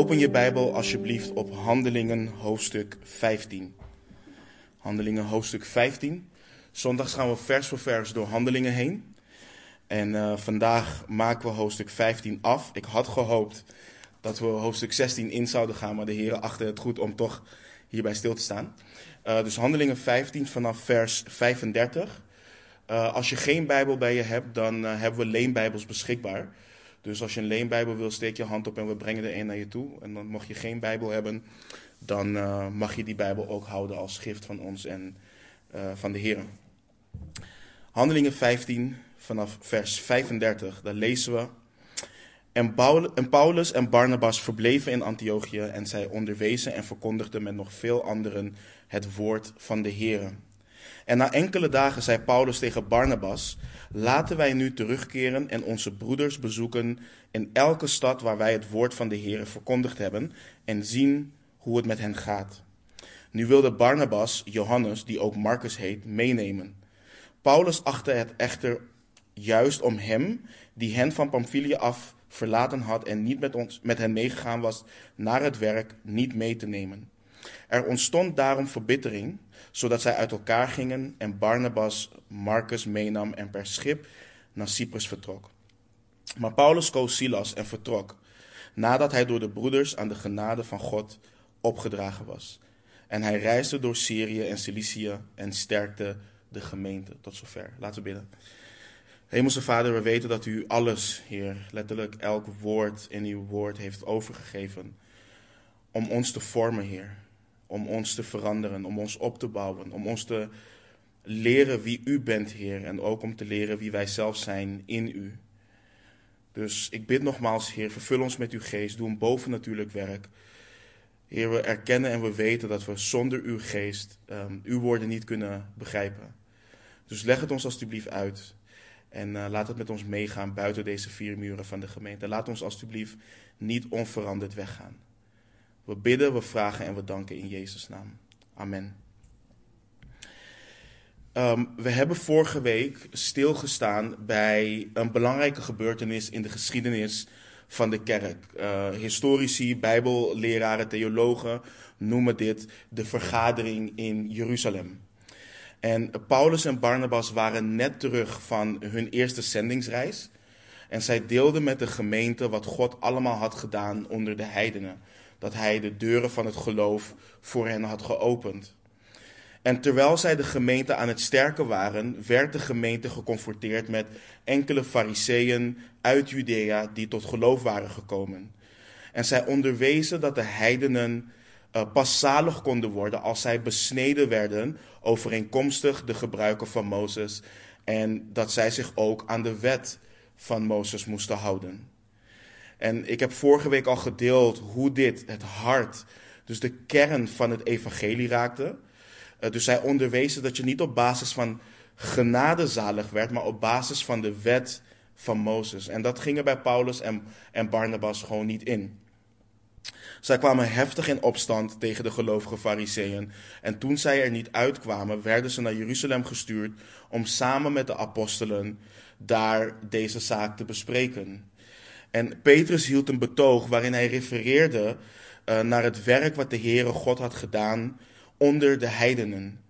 Open je Bijbel alsjeblieft op Handelingen hoofdstuk 15. Handelingen hoofdstuk 15. Zondags gaan we vers voor vers door Handelingen heen. En uh, vandaag maken we hoofdstuk 15 af. Ik had gehoopt dat we hoofdstuk 16 in zouden gaan, maar de heren achten het goed om toch hierbij stil te staan. Uh, dus Handelingen 15 vanaf vers 35. Uh, als je geen Bijbel bij je hebt, dan hebben we leenbijbels beschikbaar. Dus als je een leenbijbel wil, steek je hand op en we brengen er een naar je toe. En dan mocht je geen Bijbel hebben, dan uh, mag je die Bijbel ook houden als gift van ons en uh, van de Heer. Handelingen 15, vanaf vers 35, daar lezen we. En, Paulus en Barnabas verbleven in Antiochië en zij onderwezen en verkondigden met nog veel anderen het woord van de Heer. En na enkele dagen zei Paulus tegen Barnabas: Laten wij nu terugkeren en onze broeders bezoeken in elke stad waar wij het woord van de Heer verkondigd hebben en zien hoe het met hen gaat. Nu wilde Barnabas Johannes, die ook Marcus heet, meenemen. Paulus achtte het echter juist om hem, die hen van Pamphylia af verlaten had en niet met, ons, met hen meegegaan was naar het werk, niet mee te nemen. Er ontstond daarom verbittering zodat zij uit elkaar gingen en Barnabas Marcus meenam en per schip naar Cyprus vertrok. Maar Paulus koos Silas en vertrok, nadat hij door de broeders aan de genade van God opgedragen was. En hij reisde door Syrië en Cilicië en sterkte de gemeente. Tot zover. Laten we bidden. Hemelse Vader, we weten dat u alles, Heer, letterlijk elk woord in uw woord heeft overgegeven om ons te vormen, Heer om ons te veranderen, om ons op te bouwen, om ons te leren wie u bent, Heer, en ook om te leren wie wij zelf zijn in u. Dus ik bid nogmaals, Heer, vervul ons met uw geest, doe een bovennatuurlijk werk. Heer, we erkennen en we weten dat we zonder uw geest um, uw woorden niet kunnen begrijpen. Dus leg het ons alstublieft uit. En uh, laat het met ons meegaan buiten deze vier muren van de gemeente. Laat ons alstublieft niet onveranderd weggaan. We bidden, we vragen en we danken in Jezus' naam. Amen. Um, we hebben vorige week stilgestaan bij een belangrijke gebeurtenis in de geschiedenis van de kerk. Uh, historici, bijbelleraren, theologen noemen dit de vergadering in Jeruzalem. En Paulus en Barnabas waren net terug van hun eerste zendingsreis. En zij deelden met de gemeente wat God allemaal had gedaan onder de heidenen dat hij de deuren van het geloof voor hen had geopend. En terwijl zij de gemeente aan het sterken waren, werd de gemeente geconfronteerd met enkele fariseeën uit Judea die tot geloof waren gekomen. En zij onderwezen dat de heidenen uh, pas zalig konden worden als zij besneden werden overeenkomstig de gebruiken van Mozes en dat zij zich ook aan de wet van Mozes moesten houden. En ik heb vorige week al gedeeld hoe dit het hart, dus de kern van het evangelie raakte. Uh, dus zij onderwezen dat je niet op basis van genade zalig werd, maar op basis van de wet van Mozes. En dat ging er bij Paulus en, en Barnabas gewoon niet in. Zij kwamen heftig in opstand tegen de gelovige fariseeën. En toen zij er niet uitkwamen, werden ze naar Jeruzalem gestuurd om samen met de apostelen daar deze zaak te bespreken. En Petrus hield een betoog waarin hij refereerde uh, naar het werk wat de Heere God had gedaan onder de heidenen.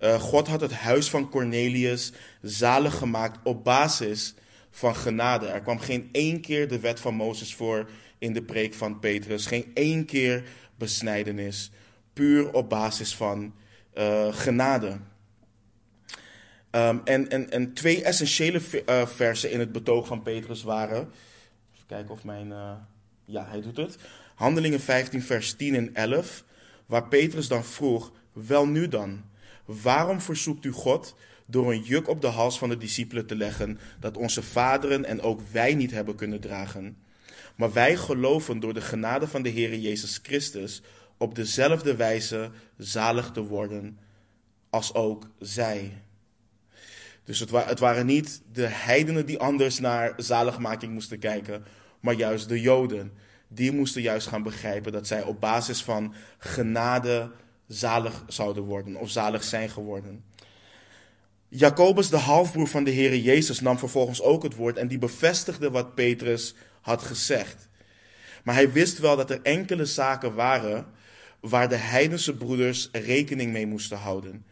Uh, God had het huis van Cornelius zalig gemaakt op basis van genade. Er kwam geen één keer de wet van Mozes voor in de preek van Petrus. Geen één keer besnijdenis. Puur op basis van uh, genade. Um, en, en, en twee essentiële versen in het betoog van Petrus waren kijken of mijn. Uh, ja, hij doet het. Handelingen 15, vers 10 en 11. Waar Petrus dan vroeg: Wel nu dan, waarom verzoekt u God door een juk op de hals van de discipelen te leggen dat onze vaderen en ook wij niet hebben kunnen dragen? Maar wij geloven door de genade van de Heer Jezus Christus op dezelfde wijze zalig te worden als ook zij. Dus het, waren niet de heidenen die anders naar zaligmaking moesten kijken, maar juist de Joden. Die moesten juist gaan begrijpen dat zij op basis van genade zalig zouden worden of zalig zijn geworden. Jacobus, de halfbroer van de Heer Jezus, nam vervolgens ook het woord en die bevestigde wat Petrus had gezegd. Maar hij wist wel dat er enkele zaken waren waar de heidense broeders rekening mee moesten houden.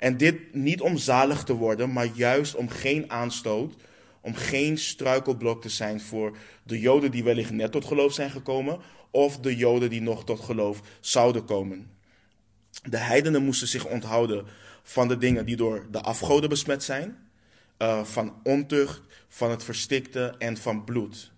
En dit niet om zalig te worden, maar juist om geen aanstoot, om geen struikelblok te zijn voor de Joden die wellicht net tot geloof zijn gekomen, of de Joden die nog tot geloof zouden komen. De heidenen moesten zich onthouden van de dingen die door de afgoden besmet zijn, uh, van ontucht, van het verstikte en van bloed.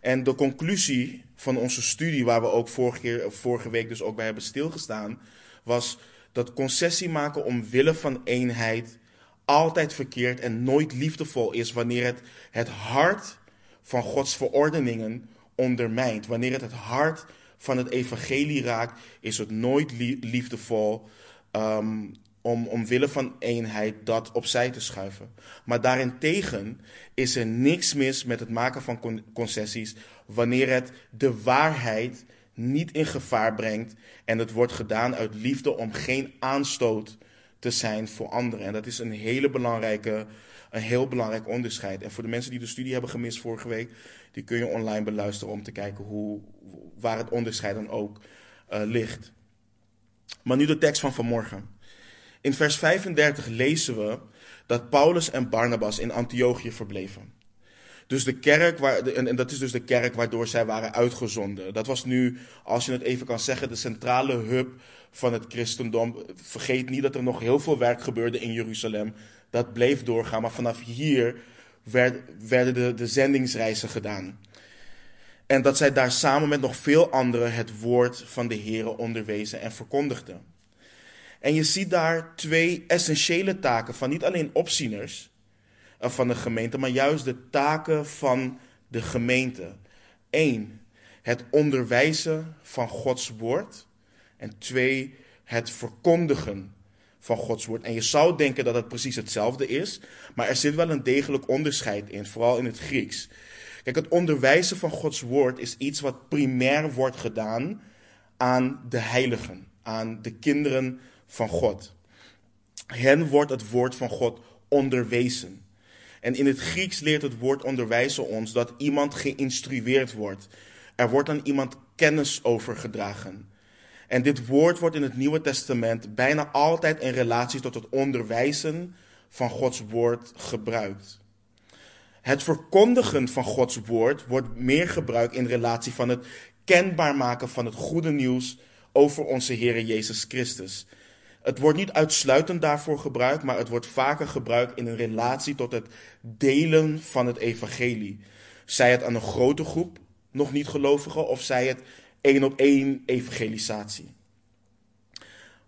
En de conclusie van onze studie, waar we ook vorige, keer, vorige week dus ook bij hebben stilgestaan, was dat concessie maken omwille van eenheid altijd verkeerd en nooit liefdevol is wanneer het het hart van Gods verordeningen ondermijnt. Wanneer het het hart van het evangelie raakt, is het nooit liefdevol um, om omwille van eenheid dat opzij te schuiven. Maar daarentegen is er niks mis met het maken van concessies wanneer het de waarheid niet in gevaar brengt en het wordt gedaan uit liefde om geen aanstoot te zijn voor anderen. En dat is een hele belangrijke, een heel belangrijk onderscheid. En voor de mensen die de studie hebben gemist vorige week, die kun je online beluisteren om te kijken hoe, waar het onderscheid dan ook uh, ligt. Maar nu de tekst van vanmorgen. In vers 35 lezen we dat Paulus en Barnabas in Antiochië verbleven. Dus de kerk, waar, en dat is dus de kerk waardoor zij waren uitgezonden. Dat was nu, als je het even kan zeggen, de centrale hub van het christendom. Vergeet niet dat er nog heel veel werk gebeurde in Jeruzalem. Dat bleef doorgaan, maar vanaf hier werden de, de zendingsreizen gedaan. En dat zij daar samen met nog veel anderen het woord van de Heer onderwezen en verkondigden. En je ziet daar twee essentiële taken van niet alleen opzieners van de gemeente, maar juist de taken van de gemeente. Eén, het onderwijzen van Gods woord. En twee, het verkondigen van Gods woord. En je zou denken dat het precies hetzelfde is, maar er zit wel een degelijk onderscheid in, vooral in het Grieks. Kijk, het onderwijzen van Gods woord is iets wat primair wordt gedaan aan de heiligen, aan de kinderen van God. Hen wordt het woord van God onderwezen. En in het Grieks leert het woord onderwijzen ons dat iemand geïnstrueerd wordt. Er wordt aan iemand kennis overgedragen. En dit woord wordt in het Nieuwe Testament bijna altijd in relatie tot het onderwijzen van Gods woord gebruikt. Het verkondigen van Gods woord wordt meer gebruikt in relatie van het kenbaar maken van het goede nieuws over onze Heer Jezus Christus. Het wordt niet uitsluitend daarvoor gebruikt, maar het wordt vaker gebruikt in een relatie tot het delen van het evangelie. Zij het aan een grote groep nog niet gelovigen of zij het één op één evangelisatie.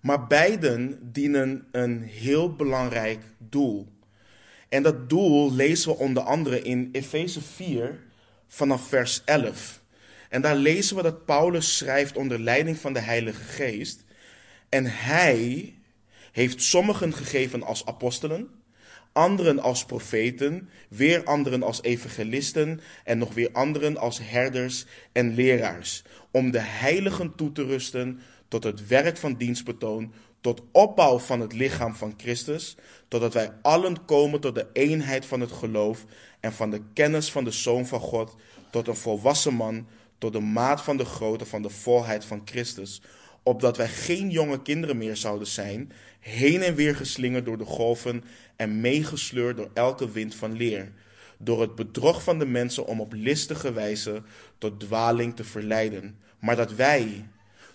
Maar beiden dienen een heel belangrijk doel. En dat doel lezen we onder andere in Efeze 4 vanaf vers 11. En daar lezen we dat Paulus schrijft onder leiding van de Heilige Geest. En hij heeft sommigen gegeven als apostelen, anderen als profeten, weer anderen als evangelisten en nog weer anderen als herders en leraars, om de heiligen toe te rusten tot het werk van dienstbetoon, tot opbouw van het lichaam van Christus, totdat wij allen komen tot de eenheid van het geloof en van de kennis van de Zoon van God, tot een volwassen man, tot de maat van de grootte van de volheid van Christus, opdat wij geen jonge kinderen meer zouden zijn, heen en weer geslingerd door de golven en meegesleurd door elke wind van leer, door het bedrog van de mensen om op listige wijze tot dwaling te verleiden, maar dat wij,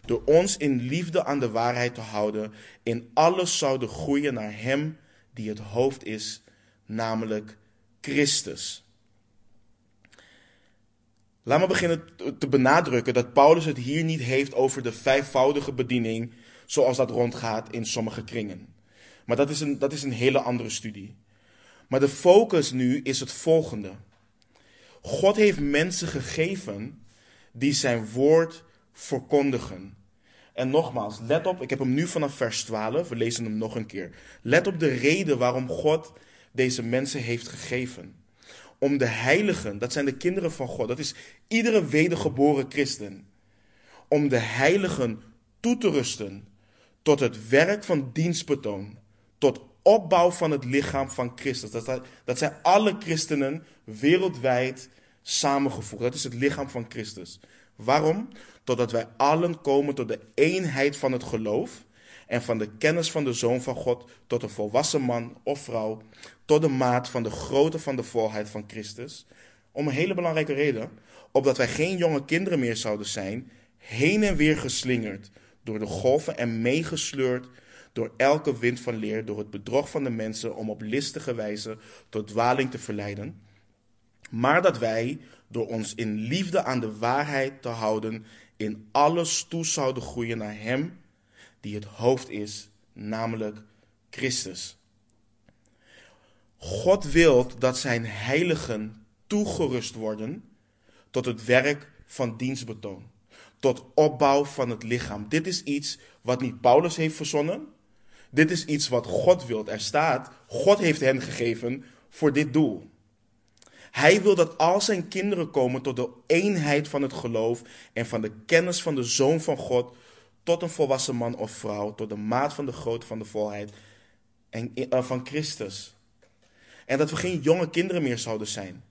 door ons in liefde aan de waarheid te houden, in alles zouden groeien naar Hem die het hoofd is, namelijk Christus. Laat me beginnen te benadrukken dat Paulus het hier niet heeft over de vijfvoudige bediening zoals dat rondgaat in sommige kringen. Maar dat is een, dat is een hele andere studie. Maar de focus nu is het volgende. God heeft mensen gegeven die zijn woord verkondigen. En nogmaals, let op, ik heb hem nu vanaf vers 12, we lezen hem nog een keer. Let op de reden waarom God deze mensen heeft gegeven om de heiligen, dat zijn de kinderen van God, dat is iedere wedergeboren christen, om de heiligen toe te rusten tot het werk van dienstbetoon, tot opbouw van het lichaam van Christus. Dat, dat zijn alle christenen wereldwijd samengevoegd. Dat is het lichaam van Christus. Waarom? Totdat wij allen komen tot de eenheid van het geloof en van de kennis van de Zoon van God tot een volwassen man of vrouw, tot de maat van de grootte van de volheid van Christus. Om een hele belangrijke reden, opdat wij geen jonge kinderen meer zouden zijn, heen en weer geslingerd door de golven en meegesleurd door elke wind van leer, door het bedrog van de mensen om op listige wijze tot dwaling te verleiden. Maar dat wij, door ons in liefde aan de waarheid te houden, in alles toe zouden groeien naar Hem die het hoofd is, namelijk Christus. God wil dat zijn heiligen toegerust worden tot het werk van dienstbetoon, tot opbouw van het lichaam. Dit is iets wat niet Paulus heeft verzonnen. Dit is iets wat God wil. Er staat, God heeft hen gegeven voor dit doel. Hij wil dat al zijn kinderen komen tot de eenheid van het geloof en van de kennis van de Zoon van God, tot een volwassen man of vrouw, tot de maat van de grootte van de volheid en, uh, van Christus. En dat we geen jonge kinderen meer zouden zijn,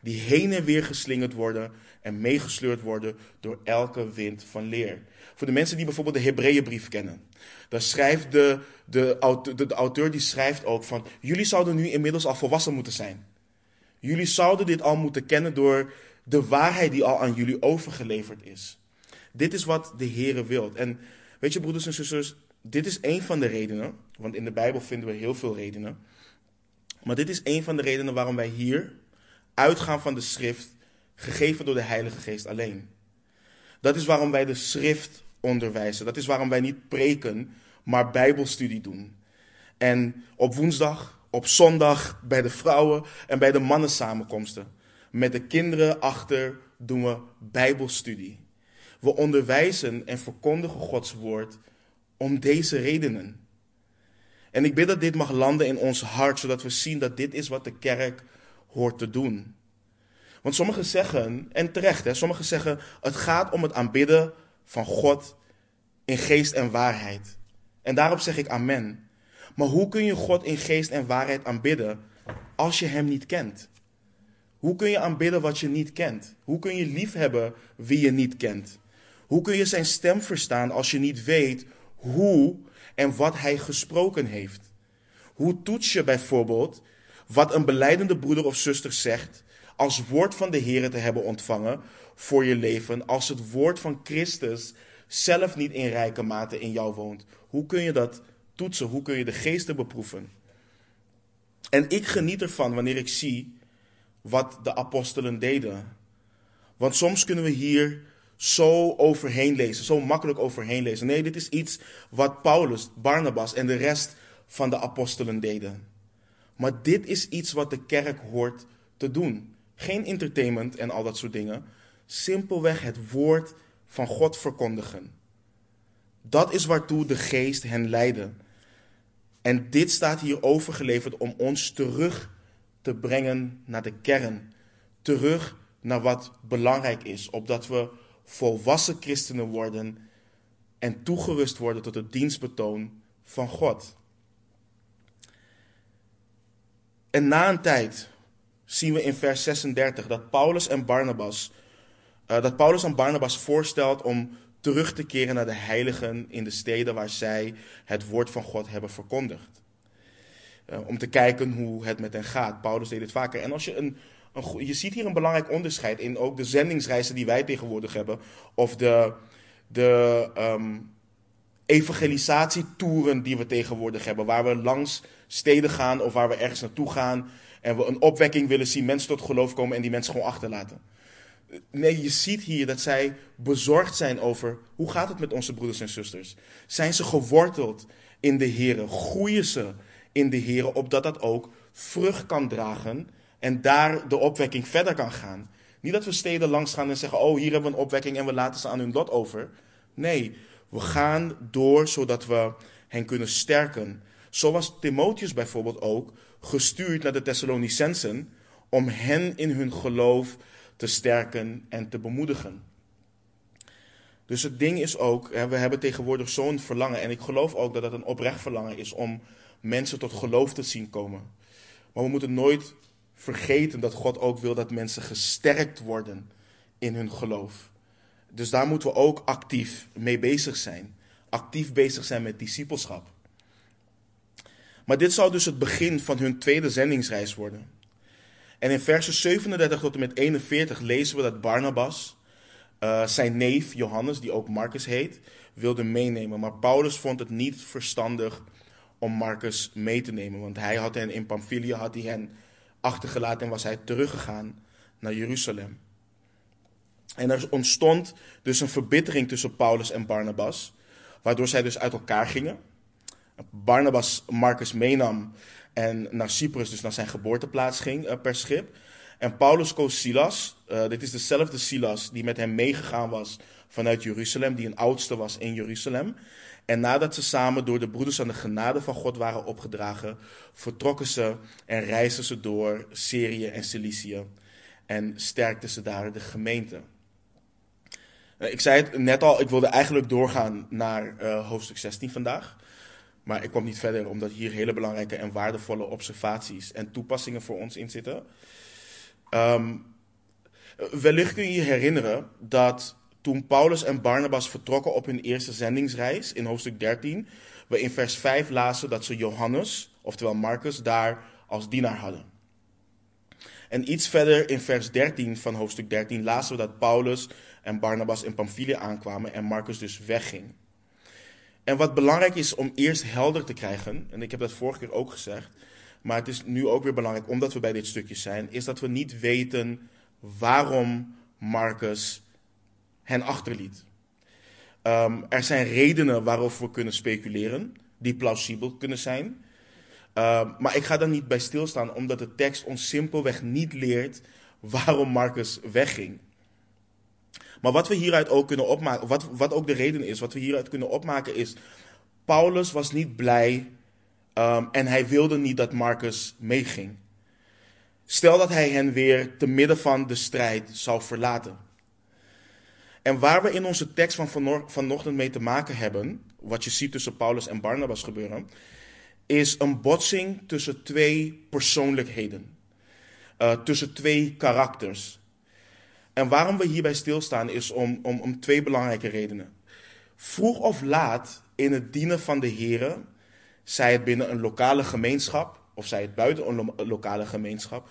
die heen en weer geslingerd worden en meegesleurd worden door elke wind van leer. Voor de mensen die bijvoorbeeld de Hebreeënbrief kennen, daar schrijft de, de, de, de auteur die schrijft ook van, jullie zouden nu inmiddels al volwassen moeten zijn. Jullie zouden dit al moeten kennen door de waarheid die al aan jullie overgeleverd is. Dit is wat de Heere wil. En weet je, broeders en zusters, dit is een van de redenen, want in de Bijbel vinden we heel veel redenen. Maar dit is een van de redenen waarom wij hier uitgaan van de schrift, gegeven door de Heilige Geest alleen. Dat is waarom wij de schrift onderwijzen. Dat is waarom wij niet preken, maar Bijbelstudie doen. En op woensdag, op zondag bij de vrouwen en bij de mannen samenkomsten. Met de kinderen achter doen we Bijbelstudie. We onderwijzen en verkondigen Gods woord om deze redenen. En ik bid dat dit mag landen in ons hart, zodat we zien dat dit is wat de kerk hoort te doen. Want sommigen zeggen, en terecht, hè, sommigen zeggen, het gaat om het aanbidden van God in geest en waarheid. En daarop zeg ik amen. Maar hoe kun je God in geest en waarheid aanbidden als je Hem niet kent? Hoe kun je aanbidden wat je niet kent? Hoe kun je liefhebben wie je niet kent? Hoe kun je zijn stem verstaan als je niet weet hoe en wat hij gesproken heeft? Hoe toets je bijvoorbeeld wat een beleidende broeder of zuster zegt als woord van de Heer te hebben ontvangen voor je leven, als het woord van Christus zelf niet in rijke mate in jou woont? Hoe kun je dat toetsen? Hoe kun je de geesten beproeven? En ik geniet ervan wanneer ik zie wat de apostelen deden. Want soms kunnen we hier zo overheen lezen, zo makkelijk overheen lezen. Nee, dit is iets wat Paulus, Barnabas en de rest van de apostelen deden. Maar dit is iets wat de kerk hoort te doen. Geen entertainment en al dat soort dingen. Simpelweg het woord van God verkondigen. Dat is waartoe de geest hen leidde. En dit staat hier overgeleverd om ons terug te brengen naar de kern. Terug naar wat belangrijk is, opdat we volwassen christenen worden en toegerust worden tot het dienstbetoon van God. En na een tijd zien we in vers 36 dat Paulus en Barnabas, uh, dat Paulus aan Barnabas voorstelt om terug te keren naar de heiligen in de steden waar zij het woord van God hebben verkondigd. Uh, om te kijken hoe het met hen gaat. Paulus deed het vaker. En als je een je ziet hier een belangrijk onderscheid in ook de zendingsreizen die wij tegenwoordig hebben. Of de, de um, evangelisatietoeren die we tegenwoordig hebben. Waar we langs steden gaan of waar we ergens naartoe gaan. En we een opwekking willen zien, mensen tot geloof komen en die mensen gewoon achterlaten. Nee, je ziet hier dat zij bezorgd zijn over hoe gaat het met onze broeders en zusters. Zijn ze geworteld in de Heer? Groeien ze in de Heer, opdat dat ook vrucht kan dragen en daar de opwekking verder kan gaan. Niet dat we steden langs gaan en zeggen: Oh, hier hebben we een opwekking en we laten ze aan hun lot over. Nee, we gaan door zodat we hen kunnen sterken. Zoals Timotheus bijvoorbeeld ook gestuurd naar de Thessalonicensen om hen in hun geloof te sterken en te bemoedigen. Dus het ding is ook, we hebben tegenwoordig zo'n verlangen. En ik geloof ook dat het een oprecht verlangen is om mensen tot geloof te zien komen. Maar we moeten nooit vergeten dat God ook wil dat mensen gesterkt worden in hun geloof. Dus daar moeten we ook actief mee bezig zijn. Actief bezig zijn met discipelschap. Maar dit zal dus het begin van hun tweede zendingsreis worden. En in versen 37 tot en met 41 lezen we dat Barnabas uh, zijn neef Johannes, die ook Marcus heet, wilde meenemen. Maar Paulus vond het niet verstandig om Marcus mee te nemen. Want hij had hen in Pamphylia had hij hen achtergelaten en was hij teruggegaan naar Jeruzalem. En er ontstond dus een verbittering tussen Paulus en Barnabas, waardoor zij dus uit elkaar gingen. Barnabas Marcus meenam en naar Cyprus, dus naar zijn geboorteplaats ging uh, per schip. En Paulus koos Silas. Uh, dit is dezelfde Silas die met hem meegegaan was vanuit Jeruzalem, die een oudste was in Jeruzalem. En nadat ze samen door de broeders aan de genade van God waren opgedragen, vertrokken ze en reisden ze door Syrië en Cilicië en sterkten ze daar de gemeente. Uh, ik zei het net al, ik wilde eigenlijk doorgaan naar uh, hoofdstuk 16 vandaag. Maar ik kwam niet verder, omdat hier hele belangrijke en waardevolle observaties en toepassingen voor ons in zitten. Um, wellicht kun je je herinneren dat toen Paulus en Barnabas vertrokken op hun eerste zendingsreis in hoofdstuk 13, we in vers 5 lazen dat ze Johannes, oftewel Marcus, daar als dienaar hadden. En iets verder in vers 13 van hoofdstuk 13 lazen we dat Paulus en Barnabas in Pamphylia aankwamen en Marcus dus wegging. En wat belangrijk is om eerst helder te krijgen, en ik heb dat vorige keer ook gezegd, maar het is nu ook weer belangrijk omdat we bij dit stukje zijn, is dat we niet weten waarom Marcus hen achterliet. Um, er zijn redenen waarover we kunnen speculeren, die plausibel kunnen zijn. Um, maar ik ga daar niet bij stilstaan, omdat de tekst ons simpelweg niet leert waarom Marcus wegging. Maar wat we hieruit ook kunnen opmaken, wat, wat ook de reden is, wat we hieruit kunnen opmaken is, Paulus was niet blij um, en hij wilde niet dat Marcus meeging. Stel dat hij hen weer te midden van de strijd zou verlaten. En waar we in onze tekst van vanochtend mee te maken hebben, wat je ziet tussen Paulus en Barnabas gebeuren, is een botsing tussen twee persoonlijkheden. Uh, tussen twee karakters. En waarom we hierbij stilstaan is om, om, om twee belangrijke redenen. Vroeg of laat in het dienen van de Heer, zij het binnen een lokale gemeenschap of zij het buiten een lokale gemeenschap,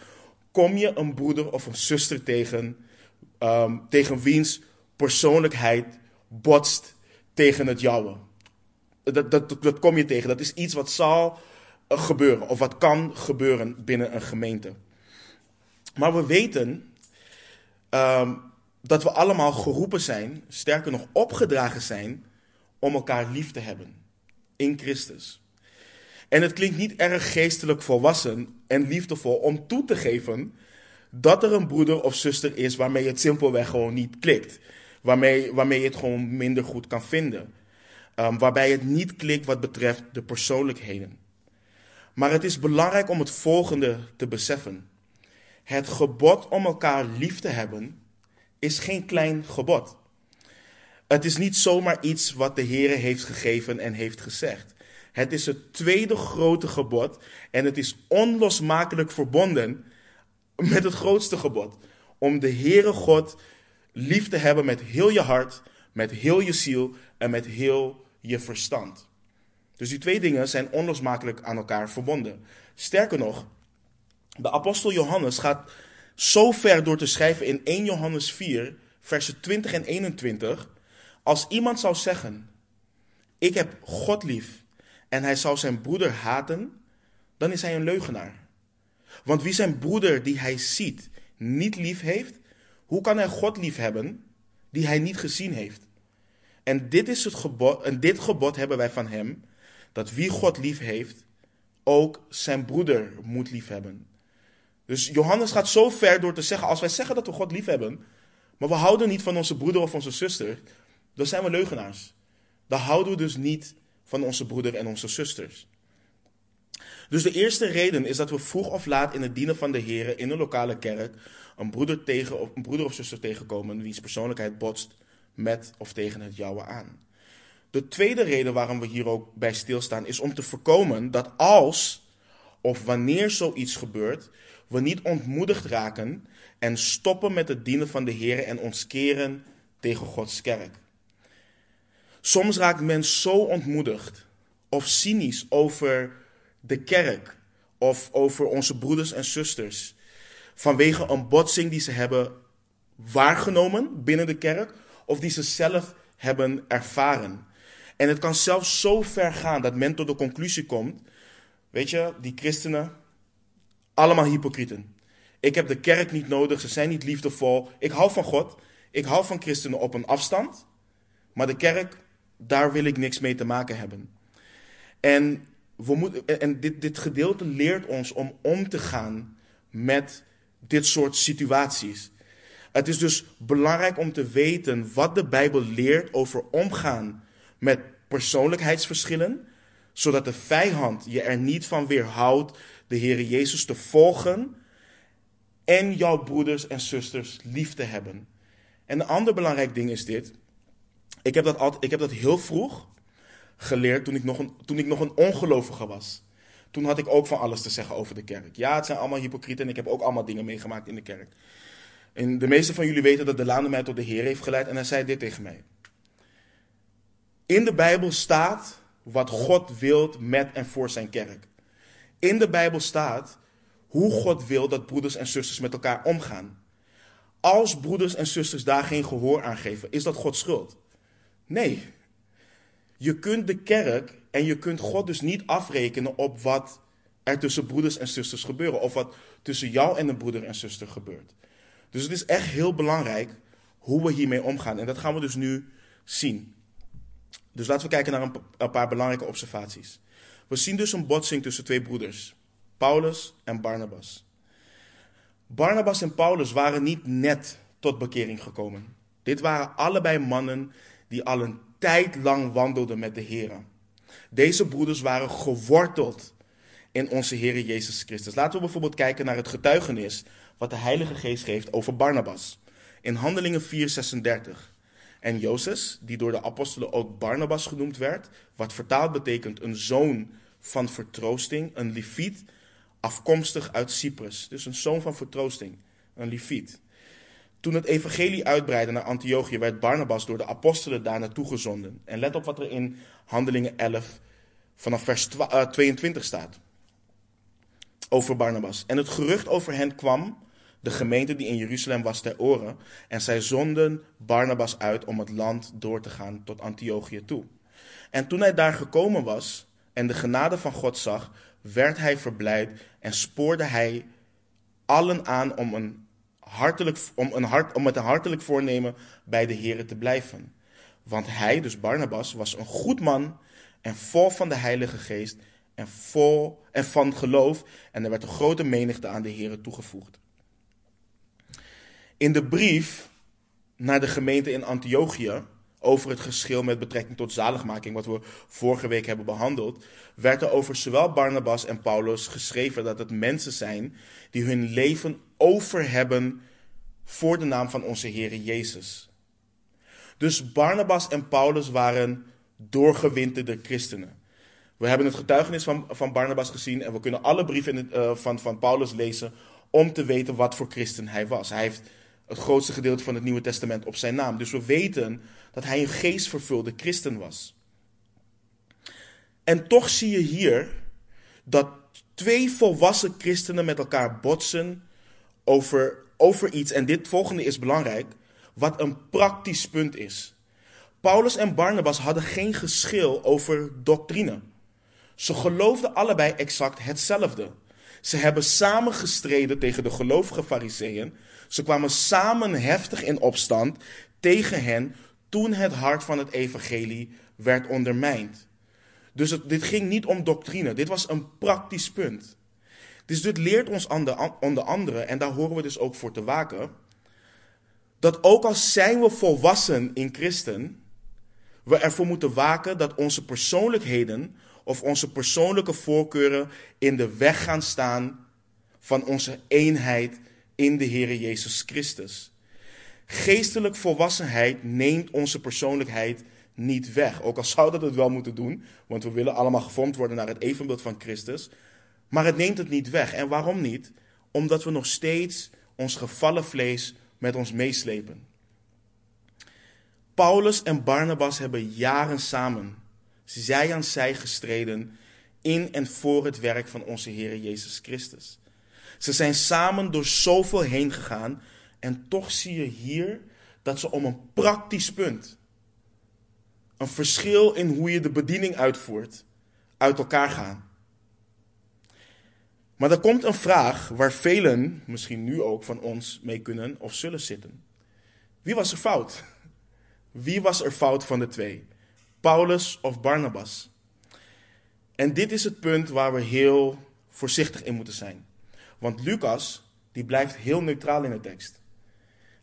kom je een broeder of een zuster tegen, um, tegen wiens persoonlijkheid botst tegen het jouwe. Dat, dat, dat kom je tegen. Dat is iets wat zal uh, gebeuren of wat kan gebeuren binnen een gemeente. Maar we weten um, dat we allemaal geroepen zijn, sterker nog opgedragen zijn, om elkaar lief te hebben in Christus. En het klinkt niet erg geestelijk volwassen en liefdevol om toe te geven dat er een broeder of zuster is waarmee het simpelweg gewoon niet klikt. Waarmee, waarmee je het gewoon minder goed kan vinden. Um, waarbij het niet klikt wat betreft de persoonlijkheden. Maar het is belangrijk om het volgende te beseffen. Het gebod om elkaar lief te hebben is geen klein gebod. Het is niet zomaar iets wat de Heer heeft gegeven en heeft gezegd. Het is het tweede grote gebod en het is onlosmakelijk verbonden met het grootste gebod. Om de Heere God lief te hebben met heel je hart, met heel je ziel en met heel je verstand. Dus die twee dingen zijn onlosmakelijk aan elkaar verbonden. Sterker nog, de apostel Johannes gaat zo ver door te schrijven in 1 Johannes 4, versen 20 en 21. Als iemand zou zeggen: Ik heb God lief en hij zou zijn broeder haten, dan is hij een leugenaar. Want wie zijn broeder die hij ziet niet lief heeft, hoe kan hij God lief hebben die hij niet gezien heeft? En dit, is het gebod, en dit gebod hebben wij van hem, dat wie God lief heeft, ook zijn broeder moet lief hebben. Dus Johannes gaat zo ver door te zeggen, als wij zeggen dat we God lief hebben, maar we houden niet van onze broeder of onze zuster, dan zijn we leugenaars. Dan houden we dus niet van onze broeder en onze zusters. Dus de eerste reden is dat we vroeg of laat in het dienen van de Heer in een lokale kerk een broeder, tegen, of, een broeder of zuster tegenkomen wiens persoonlijkheid botst met of tegen het jouwe aan. De tweede reden waarom we hier ook bij stilstaan is om te voorkomen dat als of wanneer zoiets gebeurt, we niet ontmoedigd raken en stoppen met het dienen van de Heer en ons keren tegen Gods kerk. Soms raakt men zo ontmoedigd of cynisch over de kerk of over onze broeders en zusters vanwege een botsing die ze hebben waargenomen binnen de kerk of die ze zelf hebben ervaren. En het kan zelfs zo ver gaan dat men tot de conclusie komt: weet je, die christenen, allemaal hypocrieten. Ik heb de kerk niet nodig, ze zijn niet liefdevol. Ik hou van God, ik hou van christenen op een afstand, maar de kerk, daar wil ik niks mee te maken hebben. En, we en dit, dit gedeelte leert ons om om te gaan met dit soort situaties. Het is dus belangrijk om te weten wat de Bijbel leert over omgaan met persoonlijkheidsverschillen, zodat de vijand je er niet van weerhoudt de Heer Jezus te volgen en jouw broeders en zusters lief te hebben. En een ander belangrijk ding is dit. Ik heb dat, altijd, ik heb dat heel vroeg geleerd toen ik, nog een, toen ik nog een ongelovige was. Toen had ik ook van alles te zeggen over de kerk. Ja, het zijn allemaal hypocrieten en ik heb ook allemaal dingen meegemaakt in de kerk. En de meeste van jullie weten dat de Laan mij tot de Heer heeft geleid en hij zei dit tegen mij. In de Bijbel staat wat God wilt met en voor zijn kerk. In de Bijbel staat hoe God wil dat broeders en zusters met elkaar omgaan. Als broeders en zusters daar geen gehoor aan geven, is dat Gods schuld? Nee. Je kunt de kerk en je kunt God dus niet afrekenen op wat er tussen broeders en zusters gebeuren. Of wat tussen jou en een broeder en zuster gebeurt. Dus het is echt heel belangrijk hoe we hiermee omgaan. En dat gaan we dus nu zien. Dus laten we kijken naar een, paar belangrijke observaties. We zien dus een botsing tussen twee broeders, Paulus en Barnabas. Barnabas en Paulus waren niet net tot bekering gekomen. Dit waren allebei mannen die al een tijd lang wandelden met de Heer. Deze broeders waren geworteld in onze Heer Jezus Christus. Laten we bijvoorbeeld kijken naar het getuigenis wat de Heilige Geest geeft over Barnabas. In Handelingen 4:36. En Jozef, die door de apostelen ook Barnabas genoemd werd, wat vertaald betekent een zoon van vertroosting, een Leviet, afkomstig uit Cyprus. Dus een zoon van vertroosting, een Leviet. Toen het evangelie uitbreidde naar Antiochië, werd Barnabas door de apostelen daar naartoe gezonden. En let op wat er in Handelingen 11 vanaf vers 22 eh, staat over Barnabas. En het gerucht over hen kwam de gemeente die in Jeruzalem was ter oren. En zij zonden Barnabas uit om het land door te gaan tot Antiochië toe. En toen hij daar gekomen was en de genade van God zag, werd hij verblijd en spoorde hij allen aan om, een hartelijk, om, een hart, om met een hartelijk voornemen bij de Here te blijven. Want hij, dus Barnabas, was een goed man en vol van de Heilige Geest en vol en van geloof. En er werd een grote menigte aan de Here toegevoegd. In de brief naar de gemeente in Antiochië over het geschil met betrekking tot zaligmaking, wat we vorige week hebben behandeld, werd er over zowel Barnabas en Paulus geschreven dat het mensen zijn die hun leven over hebben voor de naam van onze Heer Jezus. Dus Barnabas en Paulus waren doorgewinterde christenen. We hebben het getuigenis van, van Barnabas gezien en we kunnen alle brieven uh, van, van Paulus lezen om te weten wat voor christen hij was. Hij heeft het grootste gedeelte van het Nieuwe Testament op zijn naam. Dus we weten dat hij een geestvervulde christen was. En toch zie je hier dat twee volwassen christenen met elkaar botsen over, over iets. En dit volgende is belangrijk, wat een praktisch punt is. Paulus en Barnabas hadden geen geschil over doctrine. Ze geloofden allebei exact hetzelfde. Ze hebben samen gestreden tegen de gelovige fariseeën ze kwamen samen heftig in opstand tegen hen toen het hart van het evangelie werd ondermijnd. Dus dit ging niet om doctrine, dit was een praktisch punt. Dus dit leert ons onder andere, en daar horen we dus ook voor te waken, dat ook al zijn we volwassen in Christen, we ervoor moeten waken dat onze persoonlijkheden of onze persoonlijke voorkeuren in de weg gaan staan van onze eenheid in de Heer Jezus Christus. Geestelijk volwassenheid neemt onze persoonlijkheid niet weg. Ook al zou dat het wel moeten doen, want we willen allemaal gevormd worden naar het evenbeeld van Christus. Maar het neemt het niet weg. En waarom niet? Omdat we nog steeds ons gevallen vlees met ons meeslepen. Paulus en Barnabas hebben jaren samen, zij aan zij gestreden in en voor het werk van onze Heer Jezus Christus. Ze zijn samen door zoveel heen gegaan en toch zie je hier dat ze om een praktisch punt, een verschil in hoe je de bediening uitvoert, uit elkaar gaan. Maar er komt een vraag waar velen, misschien nu ook van ons, mee kunnen of zullen zitten. Wie was er fout? Wie was er fout van de twee? Paulus of Barnabas? En dit is het punt waar we heel voorzichtig in moeten zijn. Want Lucas, die blijft heel neutraal in de tekst.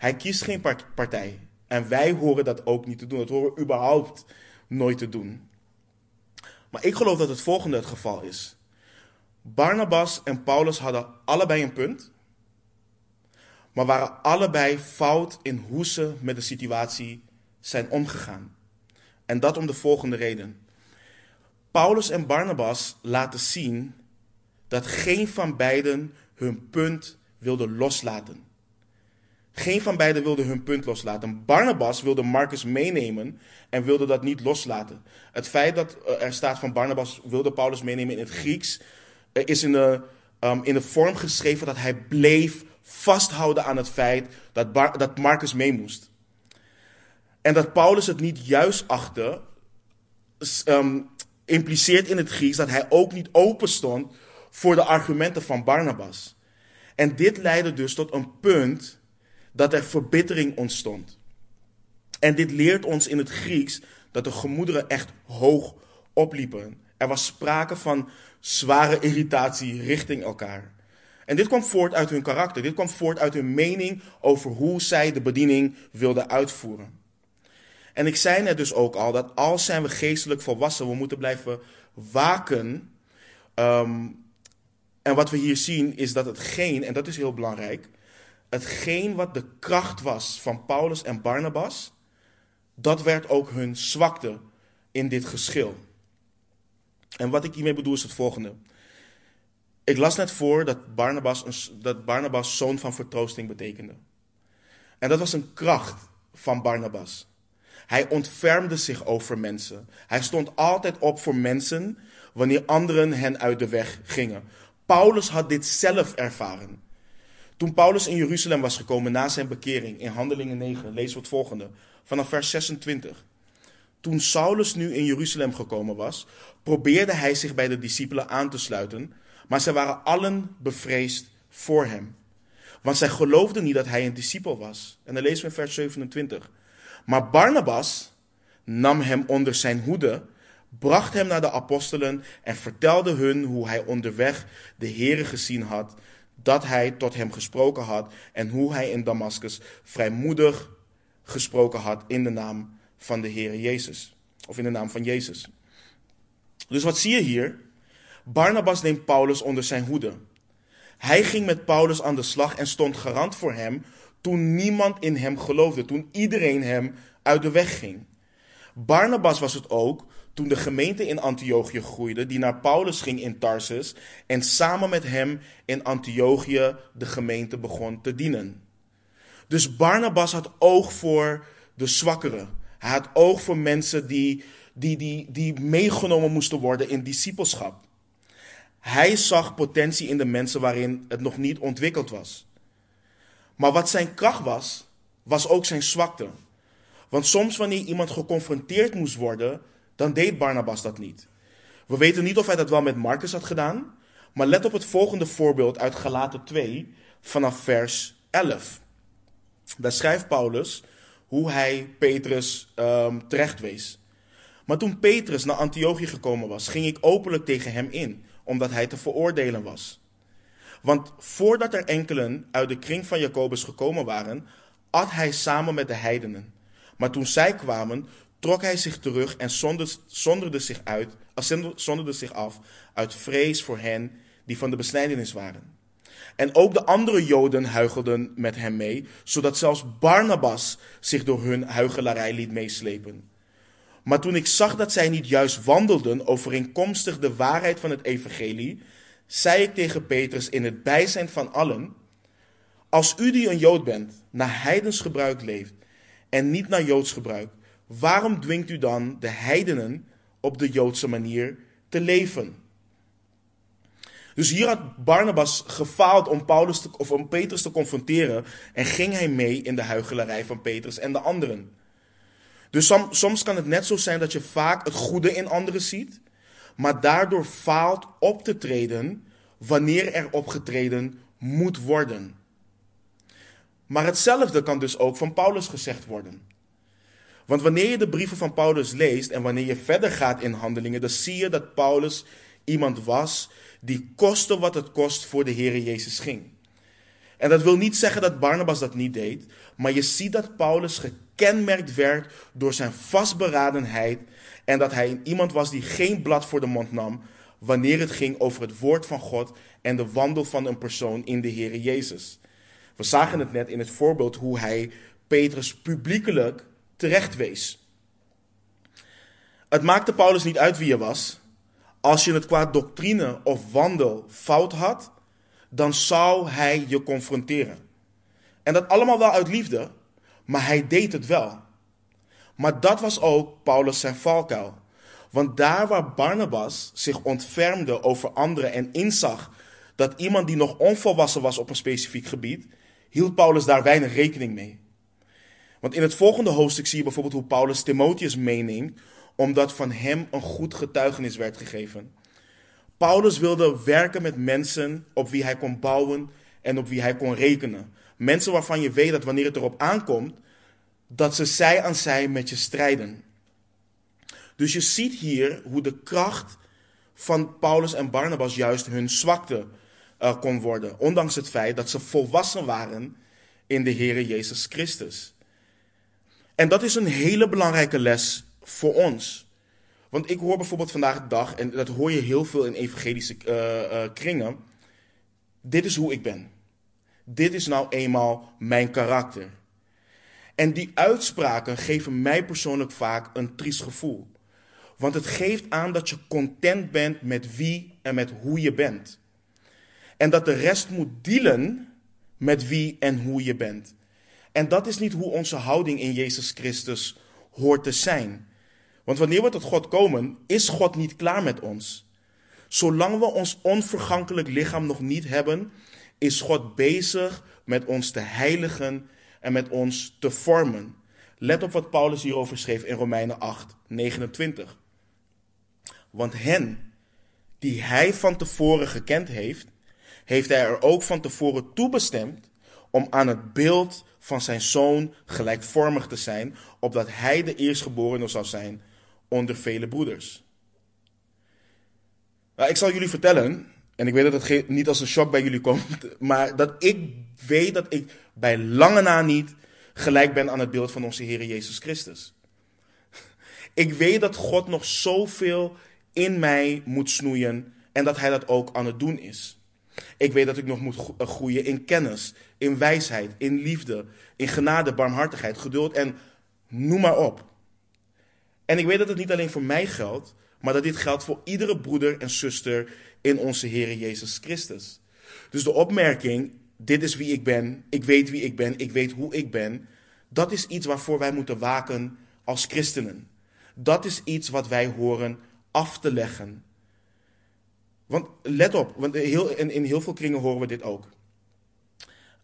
Hij kiest geen partij. En wij horen dat ook niet te doen. Dat horen we überhaupt nooit te doen. Maar ik geloof dat het volgende het geval is. Barnabas en Paulus hadden allebei een punt, maar waren allebei fout in hoe ze met de situatie zijn omgegaan. En dat om de volgende reden. Paulus en Barnabas laten zien dat geen van beiden hun punt wilde loslaten. Geen van beiden wilde hun punt loslaten. Barnabas wilde Marcus meenemen en wilde dat niet loslaten. Het feit dat er staat van Barnabas wilde Paulus meenemen in het Grieks, is in de, um, in de vorm geschreven dat hij bleef vasthouden aan het feit dat, dat Marcus mee moest. En dat Paulus het niet juist achtte, um, impliceert in het Grieks dat hij ook niet open stond voor de argumenten van Barnabas. En dit leidde dus tot een punt dat er verbittering ontstond. En dit leert ons in het Grieks dat de gemoederen echt hoog opliepen. Er was sprake van zware irritatie richting elkaar. En dit kwam voort uit hun karakter. Dit kwam voort uit hun mening over hoe zij de bediening wilden uitvoeren. En ik zei net dus ook al dat als zijn we geestelijk volwassen, we moeten blijven waken. Ehm, en wat we hier zien is dat hetgeen, en dat is heel belangrijk, hetgeen wat de kracht was van Paulus en Barnabas, dat werd ook hun zwakte in dit geschil. En wat ik hiermee bedoel is het volgende. Ik las net voor dat Barnabas, dat Barnabas zoon van vertroosting betekende. En dat was een kracht van Barnabas. Hij ontfermde zich over mensen. Hij stond altijd op voor mensen wanneer anderen hen uit de weg gingen. Paulus had dit zelf ervaren. Toen Paulus in Jeruzalem was gekomen na zijn bekering in Handelingen 9, lezen we het volgende, vanaf vers 26. Toen Saulus nu in Jeruzalem gekomen was, probeerde hij zich bij de discipelen aan te sluiten, maar zij waren allen bevreesd voor hem. Want zij geloofden niet dat hij een discipel was. En dan lezen we in vers 27. Maar Barnabas nam hem onder zijn hoede, bracht hem naar de apostelen en vertelde hun hoe hij onderweg de Here gezien had, dat hij tot hem gesproken had en hoe hij in Damascus vrijmoedig gesproken had in de naam van de Heere Jezus. Of in de naam van Jezus. Dus wat zie je hier? Barnabas neemt Paulus onder zijn hoede. Hij ging met Paulus aan de slag en stond garant voor hem toen niemand in hem geloofde, toen iedereen hem uit de weg ging. Barnabas was het ook toen de gemeente in Antiochië groeide, die naar Paulus ging in Tarsus en samen met hem in Antiochië de gemeente begon te dienen. Dus Barnabas had oog voor de zwakkeren. Hij had oog voor mensen die, die, die, die meegenomen moesten worden in discipelschap. Hij zag potentie in de mensen waarin het nog niet ontwikkeld was. Maar wat zijn kracht was, was ook zijn zwakte. Want soms wanneer iemand geconfronteerd moest worden, dan deed Barnabas dat niet. We weten niet of hij dat wel met Marcus had gedaan, maar let op het volgende voorbeeld uit Galaten 2 vanaf vers 11. Daar schrijft Paulus hoe hij Petrus um, terecht wees. Maar toen Petrus naar Antiochië gekomen was, ging ik openlijk tegen hem in, omdat hij te veroordelen was. Want voordat er enkelen uit de kring van Jacobus gekomen waren, at hij samen met de heidenen. Maar toen zij kwamen, trok hij zich terug en zonderde zich, uit, zonderde zich af uit vrees voor hen die van de besnijdenis waren. En ook de andere Joden huichelden met hem mee, zodat zelfs Barnabas zich door hun huichelarij liet meeslepen. Maar toen ik zag dat zij niet juist wandelden overeenkomstig de waarheid van het evangelie, zei ik tegen Petrus in het bijzijn van allen, als u die een Jood bent, naar heidens gebruik leeft en niet naar Joods gebruik, waarom dwingt u dan de heidenen op de Joodse manier te leven? Dus hier had Barnabas gefaald om, Paulus te, of om Petrus te confronteren en ging hij mee in de huichelarij van Petrus en de anderen. Dus soms kan het net zo zijn dat je vaak het goede in anderen ziet, maar daardoor faalt op te treden wanneer er opgetreden moet worden. Maar hetzelfde kan dus ook van Paulus gezegd worden. Want wanneer je de brieven van Paulus leest en wanneer je verder gaat in handelingen, dan zie je dat Paulus iemand was die koste wat het kost voor de Heer Jezus ging. En dat wil niet zeggen dat Barnabas dat niet deed, maar je ziet dat Paulus gekenmerkt werd door zijn vastberadenheid en dat hij iemand was die geen blad voor de mond nam wanneer het ging over het woord van God en de wandel van een persoon in de Heer Jezus. We zagen het net in het voorbeeld hoe hij Petrus publiekelijk terecht wees. Het maakte Paulus niet uit wie je was. Als je het qua doctrine of wandel fout had, dan zou hij je confronteren. En dat allemaal wel uit liefde, maar hij deed het wel. Maar dat was ook Paulus zijn valkuil. Want daar waar Barnabas zich ontfermde over anderen en inzag dat iemand die nog onvolwassen was op een specifiek gebied, hield Paulus daar weinig rekening mee. Want in het volgende hoofdstuk zie je bijvoorbeeld hoe Paulus Timotheus meeneemt, omdat van hem een goed getuigenis werd gegeven. Paulus wilde werken met mensen op wie hij kon bouwen en op wie hij kon rekenen. Mensen waarvan je weet dat wanneer het erop aankomt, dat ze zij aan zij met je strijden. Dus je ziet hier hoe de kracht van Paulus en Barnabas juist hun zwakte uh, kon worden. Ondanks het feit dat ze volwassen waren in de Heere Jezus Christus. En dat is een hele belangrijke les voor ons. Want ik hoor bijvoorbeeld vandaag de dag, en dat hoor je heel veel in evangelische uh, uh, kringen. Dit is hoe ik ben. Dit is nou eenmaal mijn karakter. En die uitspraken geven mij persoonlijk vaak een triest gevoel. Want het geeft aan dat je content bent met wie en met hoe je bent. En dat de rest moet dealen met wie en hoe je bent. En dat is niet hoe onze houding in Jezus Christus hoort te zijn. Want wanneer we tot God komen, is God niet klaar met ons. Zolang we ons onvergankelijk lichaam nog niet hebben, is God bezig met ons te heiligen en met ons te vormen. Let op wat Paulus hierover schreef in Romeinen 8, 29. Want hen die hij van tevoren gekend heeft, heeft hij er ook van tevoren toebestemd om aan het beeld van zijn zoon gelijkvormig te zijn, opdat hij de eerstgeborene zou zijn onder vele broeders. Nou, ik zal jullie vertellen, en ik weet dat het niet als een shock bij jullie komt, maar dat ik weet dat ik bij lange na niet gelijk ben aan het beeld van onze Heer Jezus Christus. Ik weet dat God nog zoveel in mij moet snoeien en dat Hij dat ook aan het doen is. Ik weet dat ik nog moet groeien in kennis, in wijsheid, in liefde, in genade, barmhartigheid, geduld en noem maar op. En ik weet dat het niet alleen voor mij geldt, maar dat dit geldt voor iedere broeder en zuster in onze Heer Jezus Christus. Dus de opmerking, dit is wie ik ben, ik weet wie ik ben, ik weet hoe ik ben, dat is iets waarvoor wij moeten waken als christenen. Dat is iets wat wij horen af te leggen. Want let op, want in heel veel kringen horen we dit ook.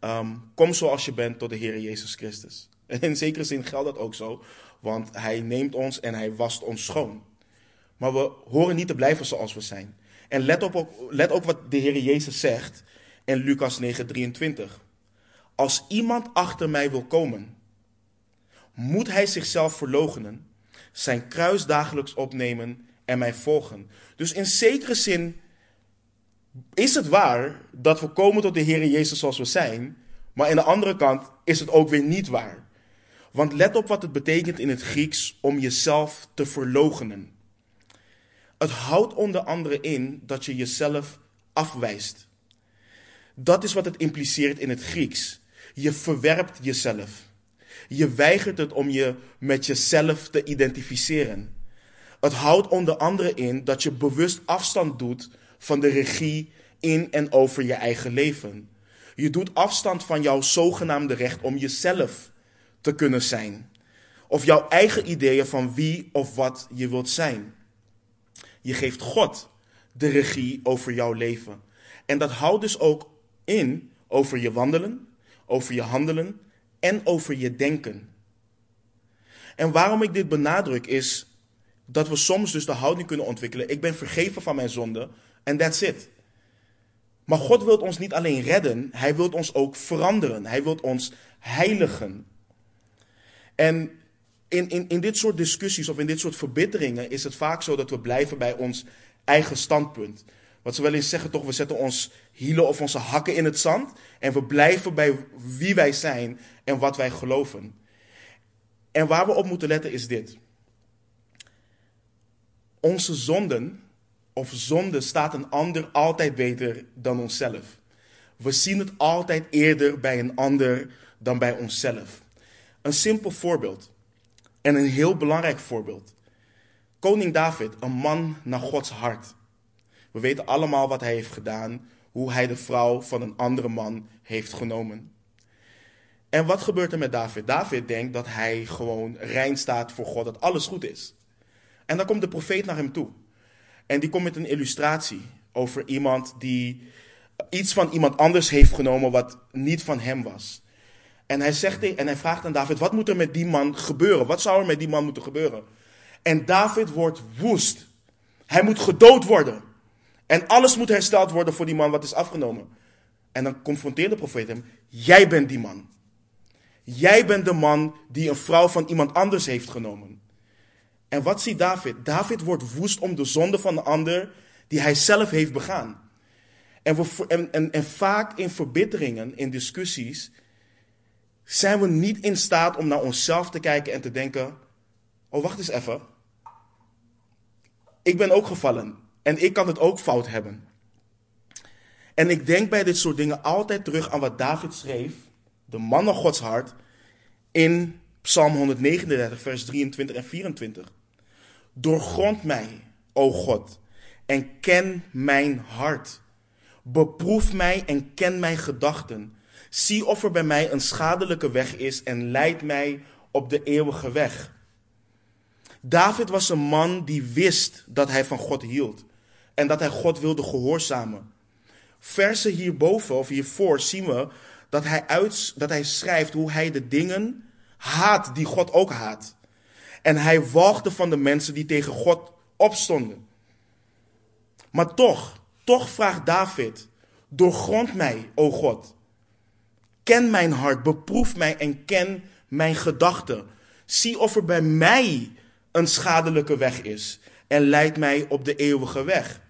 Um, kom zoals je bent tot de Heer Jezus Christus. En in zekere zin geldt dat ook zo, want Hij neemt ons en Hij wast ons schoon. Maar we horen niet te blijven zoals we zijn. En let, op, let ook wat de Heer Jezus zegt in Lucas 9:23. Als iemand achter mij wil komen, moet hij zichzelf verloochenen, zijn kruis dagelijks opnemen en mij volgen. Dus in zekere zin is het waar dat we komen tot de Heer Jezus zoals we zijn, maar aan de andere kant is het ook weer niet waar. Want let op wat het betekent in het Grieks om jezelf te verloochenen. Het houdt onder andere in dat je jezelf afwijst. Dat is wat het impliceert in het Grieks. Je verwerpt jezelf. Je weigert het om je met jezelf te identificeren. Het houdt onder andere in dat je bewust afstand doet van de regie in en over je eigen leven. Je doet afstand van jouw zogenaamde recht om jezelf te kunnen zijn. of jouw eigen ideeën van wie of wat je wilt zijn. Je geeft God de regie over jouw leven. En dat houdt dus ook in over je wandelen, over je handelen en over je denken. En waarom ik dit benadruk is dat we soms dus de houding kunnen ontwikkelen. Ik ben vergeven van mijn zonde en that's it. Maar God wil ons niet alleen redden, Hij wil ons ook veranderen. Hij wil ons heiligen. En in, in, in dit soort discussies of in dit soort verbitteringen is het vaak zo dat we blijven bij ons eigen standpunt. Wat ze wel eens zeggen, toch, we zetten ons hielen of onze hakken in het zand en we blijven bij wie wij zijn en wat wij geloven. En waar we op moeten letten is dit. Onze zonden of zonde staat een ander altijd beter dan onszelf. We zien het altijd eerder bij een ander dan bij onszelf. Een simpel voorbeeld en een heel belangrijk voorbeeld. Koning David, een man naar Gods hart. We weten allemaal wat hij heeft gedaan, hoe hij de vrouw van een andere man heeft genomen. En wat gebeurt er met David? David denkt dat hij gewoon rein staat voor God, dat alles goed is. En dan komt de profeet naar hem toe. En die komt met een illustratie over iemand die iets van iemand anders heeft genomen wat niet van hem was. En hij, zegt, en hij vraagt aan David, wat moet er met die man gebeuren? Wat zou er met die man moeten gebeuren? En David wordt woest. Hij moet gedood worden. En alles moet hersteld worden voor die man wat is afgenomen. En dan confronteert de profeet hem, jij bent die man. Jij bent de man die een vrouw van iemand anders heeft genomen. En wat ziet David? David wordt woest om de zonde van de ander die hij zelf heeft begaan. En, en, en, vaak in verbitteringen, in discussies, zijn we niet in staat om naar onszelf te kijken en te denken: Oh, wacht eens even. Ik ben ook gevallen en ik kan het ook fout hebben. En ik denk bij dit soort dingen altijd terug aan wat David schreef, de man van Gods hart, in Psalm 139, vers 23 en 24. Doorgrond mij, o God, en ken mijn hart. Beproef mij en ken mijn gedachten. Zie of er bij mij een schadelijke weg is en leid mij op de eeuwige weg. David was een man die wist dat hij van God hield en dat hij God wilde gehoorzamen. Versen hierboven of hiervoor zien we dat hij, dat hij schrijft hoe hij de dingen haat die God ook haat. En hij walgde van de mensen die tegen God opstonden. Maar toch, toch vraagt David: Doorgrond mij, o God. Ken mijn hart, beproef mij en ken mijn gedachten. Zie of er bij mij een schadelijke weg is en leid mij op de eeuwige weg.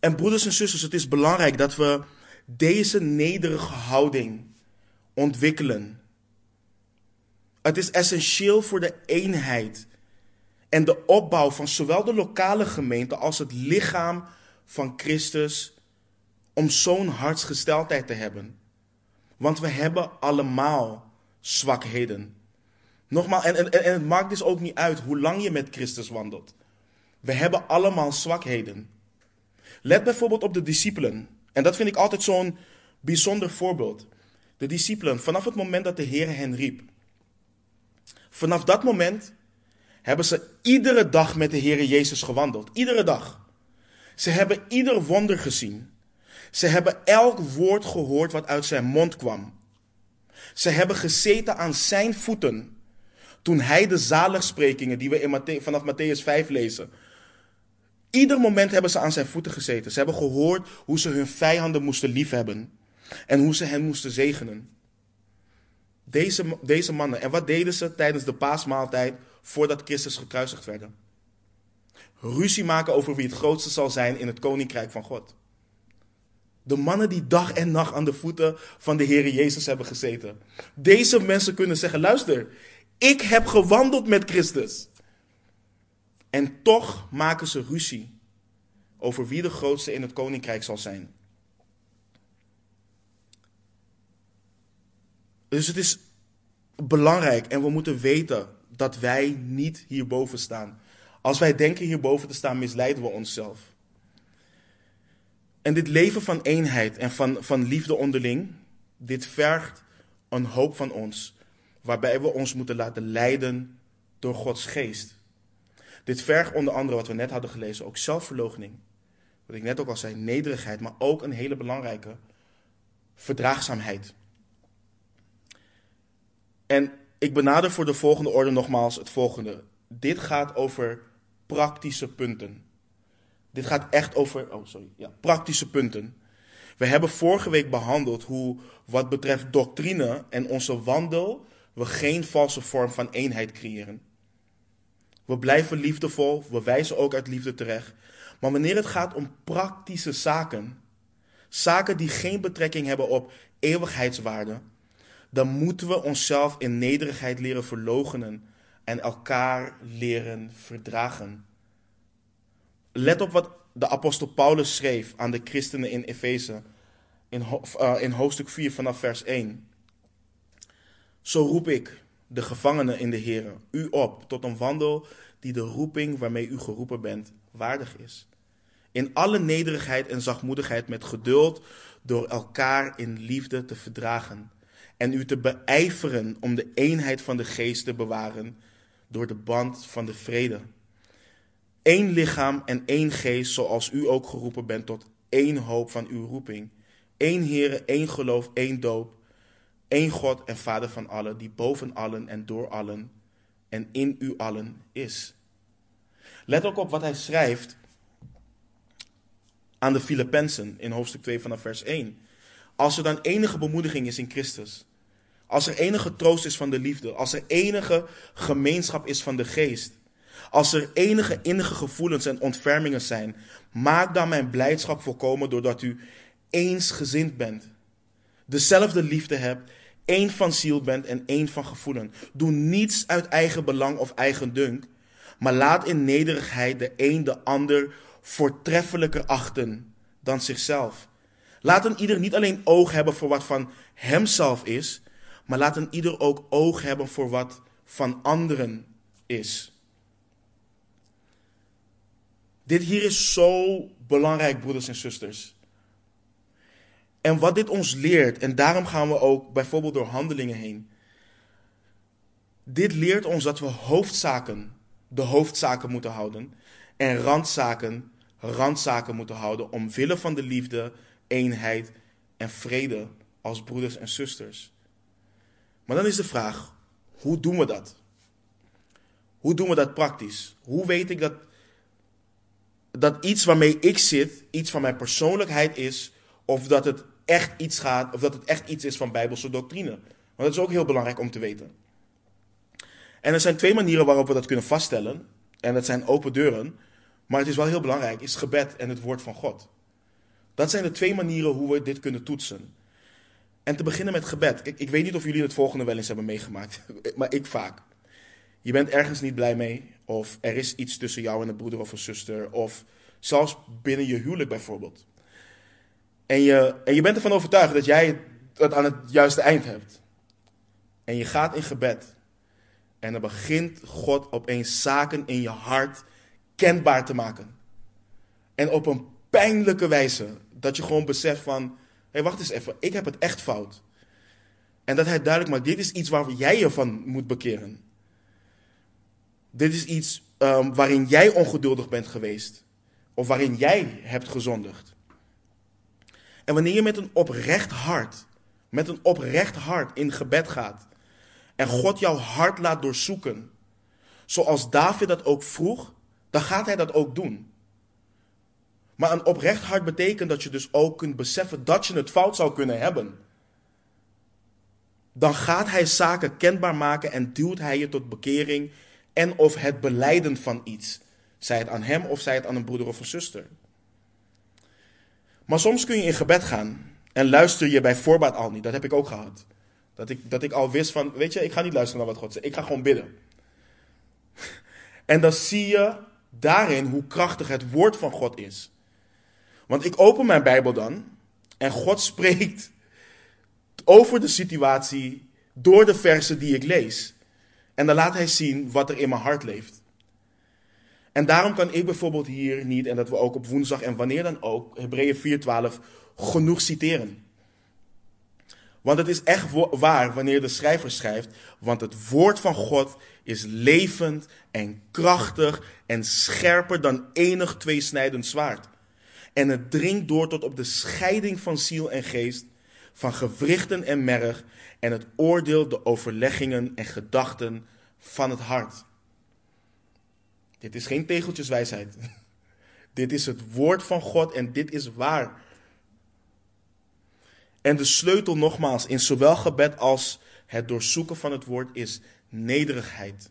En broeders en zusters, het is belangrijk dat we deze nederige houding ontwikkelen. Het is essentieel voor de eenheid en de opbouw van zowel de lokale gemeente als het lichaam van Christus om zo'n hartsgesteldheid te hebben. Want we hebben allemaal zwakheden. Nogmaals, en, en, en het maakt dus ook niet uit hoe lang je met Christus wandelt. We hebben allemaal zwakheden. Let bijvoorbeeld op de discipelen. En dat vind ik altijd zo'n bijzonder voorbeeld. De discipelen, vanaf het moment dat de Heer hen riep. Vanaf dat moment hebben ze iedere dag met de Heer Jezus gewandeld. Iedere dag. Ze hebben ieder wonder gezien. Ze hebben elk woord gehoord wat uit zijn mond kwam. Ze hebben gezeten aan zijn voeten toen hij de zaligsprekingen die we in vanaf Matthäus 5 lezen. Ieder moment hebben ze aan zijn voeten gezeten. Ze hebben gehoord hoe ze hun vijanden moesten liefhebben en hoe ze hen moesten zegenen. Deze, deze mannen. En wat deden ze tijdens de paasmaaltijd voordat Christus gekruisigd werd? Ruzie maken over wie het grootste zal zijn in het koninkrijk van God. De mannen die dag en nacht aan de voeten van de Heer Jezus hebben gezeten. Deze mensen kunnen zeggen: luister, ik heb gewandeld met Christus. En toch maken ze ruzie over wie de grootste in het koninkrijk zal zijn. Dus het is belangrijk en we moeten weten dat wij niet hierboven staan. Als wij denken hierboven te staan, misleiden we onszelf. En dit leven van eenheid en van, van liefde onderling, dit vergt een hoop van ons. waarbij we ons moeten laten leiden door Gods geest. Dit vergt onder andere wat we net hadden gelezen, ook zelfverloochening. Wat ik net ook al zei, nederigheid, maar ook een hele belangrijke verdraagzaamheid. En ik benader voor de volgende orde nogmaals het volgende. Dit gaat over praktische punten. Dit gaat echt over oh sorry, ja, praktische punten. We hebben vorige week behandeld hoe, wat betreft doctrine en onze wandel, we geen valse vorm van eenheid creëren. We blijven liefdevol, we wijzen ook uit liefde terecht. Maar wanneer het gaat om praktische zaken, zaken die geen betrekking hebben op eeuwigheidswaarde, dan moeten we onszelf in nederigheid leren verlogenen en elkaar leren verdragen. Let op wat de apostel Paulus schreef aan de christenen in Efeze in, uh, in hoofdstuk 4 vanaf vers 1. Zo roep ik, de gevangenen in de Heer, u op tot een wandel die de roeping waarmee u geroepen bent waardig is. In alle nederigheid en zachtmoedigheid met geduld door elkaar in liefde te verdragen en u te beijveren om de eenheid van de geest te bewaren door de band van de vrede. Eén lichaam en één geest, zoals u ook geroepen bent tot één hoop van uw roeping. Eén Heere, één geloof, één doop. Eén God en Vader van allen, die boven allen en door allen en in u allen is. Let ook op wat hij schrijft aan de Filippenzen in hoofdstuk 2 vanaf vers 1. Als er dan enige bemoediging is in Christus, als er enige troost is van de liefde, als er enige gemeenschap is van de geest, als er enige innige gevoelens en ontfermingen zijn, maak dan mijn blijdschap volkomen doordat u eensgezind bent, dezelfde liefde hebt, één van ziel bent en één van gevoelen. Doe niets uit eigen belang of eigen dunk, maar laat in nederigheid de een de ander voortreffelijker achten dan zichzelf. Laat een ieder niet alleen oog hebben voor wat van hemzelf is, maar laat een ieder ook oog hebben voor wat van anderen is. Dit hier is zo belangrijk, broeders en zusters. En wat dit ons leert, en daarom gaan we ook bijvoorbeeld door handelingen heen. Dit leert ons dat we hoofdzaken de hoofdzaken moeten houden en randzaken randzaken moeten houden omwille van de liefde, eenheid en vrede als broeders en zusters. Maar dan is de vraag, hoe doen we dat? Hoe doen we dat praktisch? Hoe weet ik dat, dat iets waarmee ik zit, iets van mijn persoonlijkheid is, of dat het echt iets gaat, of dat het echt iets is van bijbelse doctrine? Want dat is ook heel belangrijk om te weten. En er zijn twee manieren waarop we dat kunnen vaststellen. En dat zijn open deuren. Maar het is wel heel belangrijk, is gebed en het woord van God. Dat zijn de twee manieren hoe we dit kunnen toetsen. En te beginnen met gebed. Kijk, ik weet niet of jullie het volgende wel eens hebben meegemaakt, maar ik vaak. Je bent ergens niet blij mee, of er is iets tussen jou en een broeder of een zuster, of zelfs binnen je huwelijk bijvoorbeeld. En je, en je bent ervan overtuigd dat jij het aan het juiste eind hebt. En je gaat in gebed. En dan begint God opeens zaken in je hart kenbaar te maken. En op een pijnlijke wijze. Dat je gewoon beseft van, hey, wacht eens even, ik heb het echt fout. En dat hij duidelijk maakt, dit is iets waar jij je van moet bekeren. Dit is iets um, waarin jij ongeduldig bent geweest. Of waarin jij hebt gezondigd. En wanneer je met een oprecht hart, met een oprecht hart in gebed gaat. En God jouw hart laat doorzoeken. Zoals David dat ook vroeg, dan gaat hij dat ook doen. Maar een oprecht hart betekent dat je dus ook kunt beseffen dat je het fout zou kunnen hebben. Dan gaat hij zaken kenbaar maken en duwt hij je tot bekering en of het beleiden van iets. Zij het aan hem of zij het aan een broeder of een zuster. Maar soms kun je in gebed gaan en luister je bij voorbaat al niet. Dat heb ik ook gehad. Dat ik, dat ik al wist van, weet je, ik ga niet luisteren naar wat God zegt. Ik ga gewoon bidden. En dan zie je daarin hoe krachtig het woord van God is. Want ik open mijn Bijbel dan en God spreekt over de situatie door de versen die ik lees. En dan laat hij zien wat er in mijn hart leeft. En daarom kan ik bijvoorbeeld hier niet, en dat we ook op woensdag en wanneer dan ook, Hebreeën 4:12, genoeg citeren. Want het is echt waar wanneer de schrijver schrijft, want het woord van God is levend en krachtig en scherper dan enig tweesnijdend zwaard. En het dringt door tot op de scheiding van ziel en geest, van gewrichten en merg, en het oordeelt de overleggingen en gedachten van het hart. Dit is geen tegeltjeswijsheid. Dit is het woord van God en dit is waar. En de sleutel nogmaals in zowel gebed als het doorzoeken van het woord is nederigheid.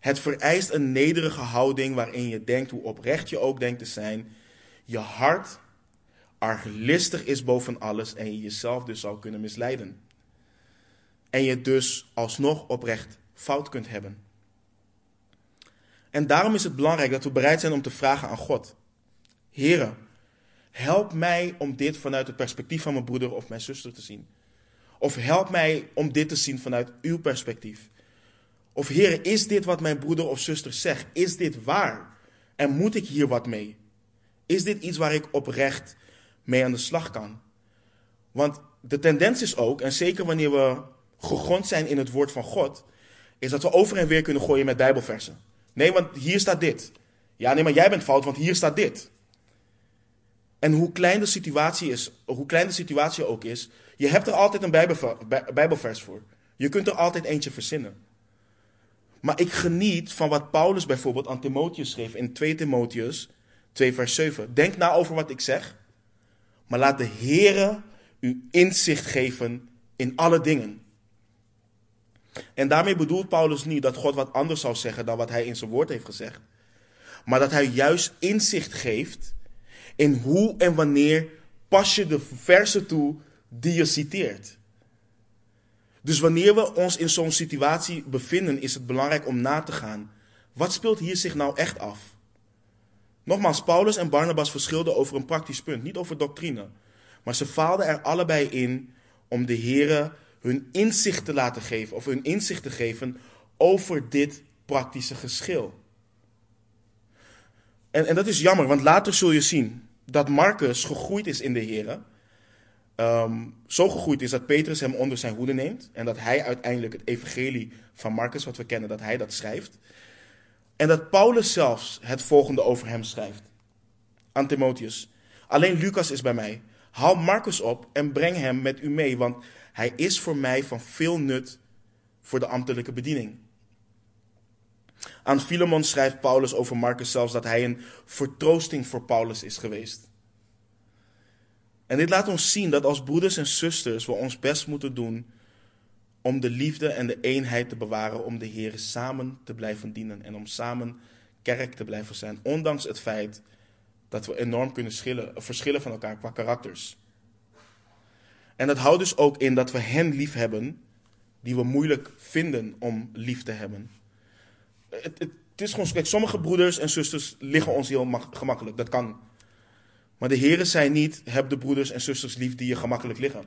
Het vereist een nederige houding waarin je denkt, hoe oprecht je ook denkt te zijn, je hart arglistig is boven alles en je jezelf dus zou kunnen misleiden. En je dus alsnog oprecht fout kunt hebben. En daarom is het belangrijk dat we bereid zijn om te vragen aan God. Heren, help mij om dit vanuit het perspectief van mijn broeder of mijn zuster te zien. Of help mij om dit te zien vanuit uw perspectief. Of heren, is dit wat mijn broeder of zuster zegt? Is dit waar? En moet ik hier wat mee? Is dit iets waar ik oprecht mee aan de slag kan? Want de tendens is ook, en zeker wanneer we gegrond zijn in het woord van God, is dat we over en weer kunnen gooien met Bijbelversen. Nee, want hier staat dit. Ja, nee, maar jij bent fout, want hier staat dit. En hoe klein de situatie is, hoe klein de situatie ook is, je hebt er altijd een Bijbelvers voor. Je kunt er altijd eentje verzinnen. Maar ik geniet van wat Paulus bijvoorbeeld aan Timotheus schreef in 2 Timotheus 2 vers 7. Denk na over wat ik zeg, maar laat de Heere u inzicht geven in alle dingen. En daarmee bedoelt Paulus niet dat God wat anders zou zeggen dan wat hij in zijn woord heeft gezegd. Maar dat hij juist inzicht geeft in hoe en wanneer pas je de versen toe die je citeert. Dus wanneer we ons in zo'n situatie bevinden, is het belangrijk om na te gaan. Wat speelt hier zich nou echt af? Nogmaals, Paulus en Barnabas verschilden over een praktisch punt, niet over doctrine. Maar ze faalden er allebei in om de Here hun inzicht te laten geven, of hun inzicht te geven over dit praktische geschil. En, en dat is jammer, want later zul je zien dat Marcus gegroeid is in de Here. Ehm, zo gegroeid is dat Petrus hem onder zijn hoede neemt. En dat hij uiteindelijk het evangelie van Marcus, wat we kennen, dat hij dat schrijft. En dat Paulus zelfs het volgende over hem schrijft. Aan Timotheus. Alleen Lucas is bij mij. Haal Marcus op en breng hem met u mee, want hij is voor mij van veel nut voor de ambtelijke bediening. Aan Filemon schrijft Paulus over Marcus zelfs dat hij een vertroosting voor Paulus is geweest. En dit laat ons zien dat als broeders en zusters we ons best moeten doen om de liefde en de eenheid te bewaren, om de Heer samen te blijven dienen en om samen kerk te blijven zijn, ondanks het feit dat we enorm kunnen schillen, verschillen van elkaar qua karakters. En dat houdt dus ook in dat we hen lief hebben die we moeilijk vinden om lief te hebben. Het, het, is gewoon, sommige broeders en zusters liggen ons heel gemakkelijk, dat kan. Maar de Heere zei niet, heb de broeders en zusters lief die je gemakkelijk liggen.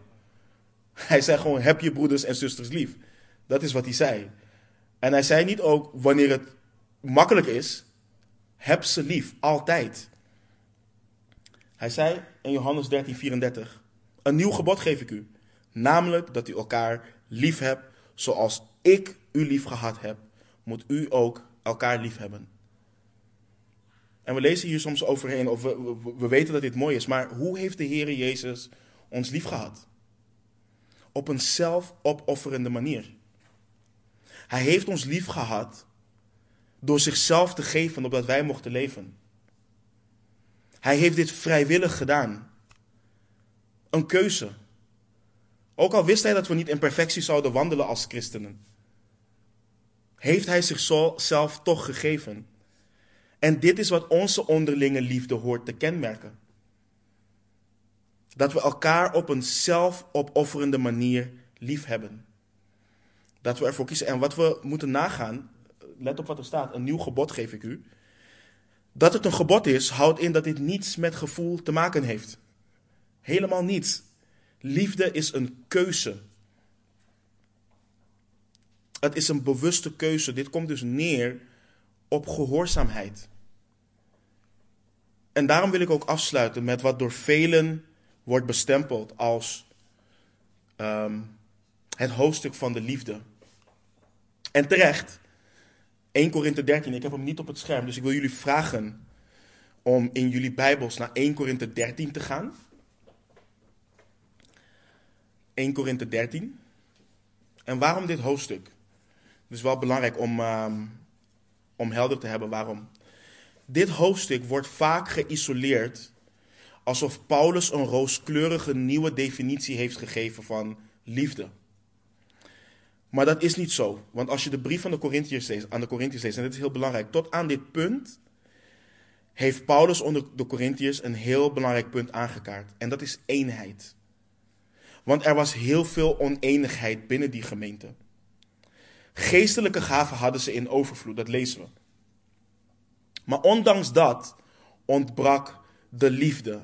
Hij zei gewoon, heb je broeders en zusters lief. Dat is wat hij zei. En hij zei niet ook, wanneer het makkelijk is, heb ze lief, altijd. Hij zei in Johannes 13, 34, een nieuw gebod geef ik u. Namelijk dat u elkaar lief hebt zoals ik u lief gehad heb, moet u ook elkaar lief hebben. En we lezen hier soms overheen, of we, we, weten dat dit mooi is, maar hoe heeft de Heer Jezus ons lief gehad? Op een zelfopofferende manier. Hij heeft ons lief gehad door zichzelf te geven opdat wij mochten leven. Hij heeft dit vrijwillig gedaan. Een keuze. Ook al wist hij dat we niet in perfectie zouden wandelen als christenen, heeft hij zichzelf toch gegeven. En dit is wat onze onderlinge liefde hoort te kenmerken. Dat we elkaar op een zelfopofferende manier lief hebben. Dat we ervoor kiezen. En wat we moeten nagaan, let op wat er staat, een nieuw gebod geef ik u. Dat het een gebod is, houdt in dat dit niets met gevoel te maken heeft. Helemaal niets. Liefde is een keuze. Het is een bewuste keuze. Dit komt dus neer op gehoorzaamheid. En daarom wil ik ook afsluiten met wat door velen wordt bestempeld als ehm, het hoofdstuk van de liefde. En terecht, 1 Korinthe 13, ik heb hem niet op het scherm, dus ik wil jullie vragen om in jullie Bijbels naar 1 Korinthe 13 te gaan. 1 Korinthe 13. En waarom dit hoofdstuk? Het is wel belangrijk om, ehm, om helder te hebben waarom. Dit hoofdstuk wordt vaak geïsoleerd alsof Paulus een rooskleurige nieuwe definitie heeft gegeven van liefde. Maar dat is niet zo. Want als je de brief van de leest, aan de Corinthiërs leest, en dit is heel belangrijk, tot aan dit punt heeft Paulus onder de Corinthiërs een heel belangrijk punt aangekaart. En dat is eenheid. Want er was heel veel oneenigheid binnen die gemeente. Geestelijke gaven hadden ze in overvloed, dat lezen we. Maar ondanks dat ontbrak de liefde.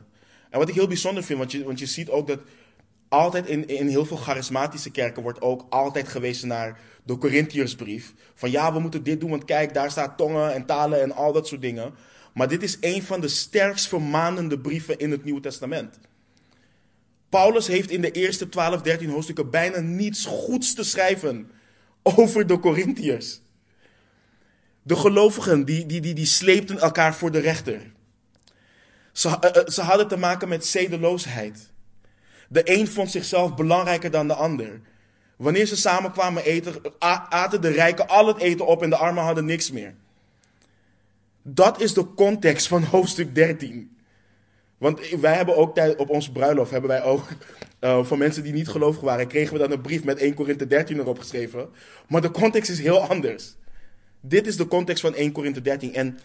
En wat ik heel bijzonder vind, want je, want je ziet ook dat altijd in, in heel veel charismatische kerken wordt ook altijd gewezen naar de Corinthiërsbrief. Van ja, we moeten dit doen, want kijk, daar staat tongen en talen en al dat soort dingen. Maar dit is een van de sterkst vermanende brieven in het Nieuwe Testament. Paulus heeft in de eerste 12, 13 hoofdstukken bijna niets goeds te schrijven over de Corinthiërs. De gelovigen die, die, die, die sleepten elkaar voor de rechter. Ze, uh, ze hadden te maken met zedeloosheid. De een vond zichzelf belangrijker dan de ander. Wanneer ze samen kwamen eten, aten de rijken al het eten op en de armen hadden niks meer. Dat is de context van hoofdstuk 13. Want wij hebben ook op onze bruiloft, hebben wij ook, uh, voor mensen die niet gelovig waren, kregen we dan een brief met 1 Korinthe 13 erop geschreven. Maar de context is heel anders. Dit is de context van 1 Korinthe 13. En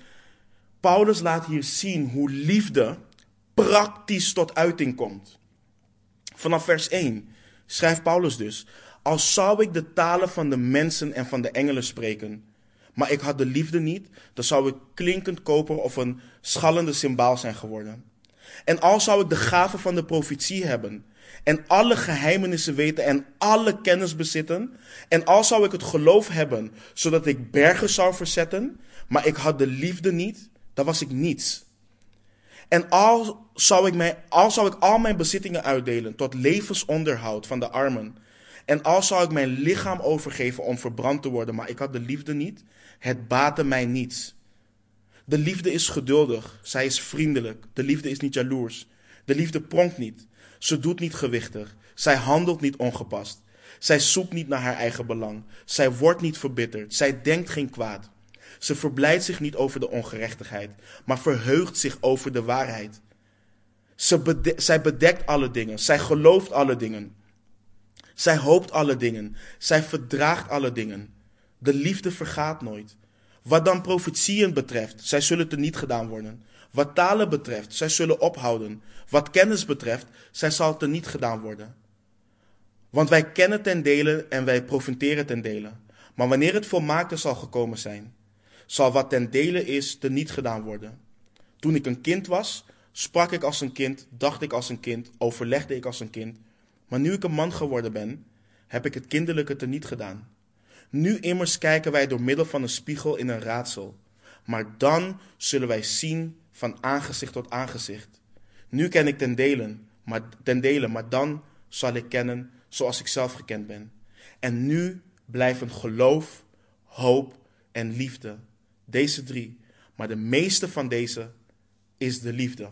Paulus laat hier zien hoe liefde praktisch tot uiting komt. Vanaf vers 1 schrijft Paulus dus: Als zou ik de talen van de mensen en van de engelen spreken, maar ik had de liefde niet, dan zou ik klinkend koper of een schallende symbaal zijn geworden. En al zou ik de gave van de profetie hebben, en alle geheimenissen weten en alle kennis bezitten, en al zou ik het geloof hebben, zodat ik bergen zou verzetten, maar ik had de liefde niet, dan was ik niets. En al zou ik, mij, al zou ik al mijn bezittingen uitdelen tot levensonderhoud van de armen, en al zou ik mijn lichaam overgeven om verbrand te worden, maar ik had de liefde niet, het baatte mij niets. De liefde is geduldig, zij is vriendelijk. De liefde is niet jaloers. De liefde pronkt niet. Ze doet niet gewichtig. Zij handelt niet ongepast. Zij zoekt niet naar haar eigen belang. Zij wordt niet verbitterd. Zij denkt geen kwaad. Ze verblijdt zich niet over de ongerechtigheid, maar verheugt zich over de waarheid. Zij bedekt alle dingen. Zij gelooft alle dingen. Zij hoopt alle dingen. Zij verdraagt alle dingen. De liefde vergaat nooit. Wat dan profetieën betreft, zij zullen te niet gedaan worden. Wat talen betreft, zij zullen ophouden. Wat kennis betreft, zij zal te niet gedaan worden. Want wij kennen ten dele en wij profiteren ten dele. Maar wanneer het volmaakte zal gekomen zijn, zal wat ten dele is te niet gedaan worden. Toen ik een kind was, sprak ik als een kind, dacht ik als een kind, overlegde ik als een kind. Maar nu ik een man geworden ben, heb ik het kinderlijke te niet gedaan. Nu immers kijken wij door middel van een spiegel in een raadsel. Maar dan zullen wij zien van aangezicht tot aangezicht. Nu ken ik ten dele, maar, ten dele, maar dan zal ik kennen zoals ik zelf gekend ben. En nu blijven geloof, hoop en liefde. Deze drie. Maar de meeste van deze is de liefde.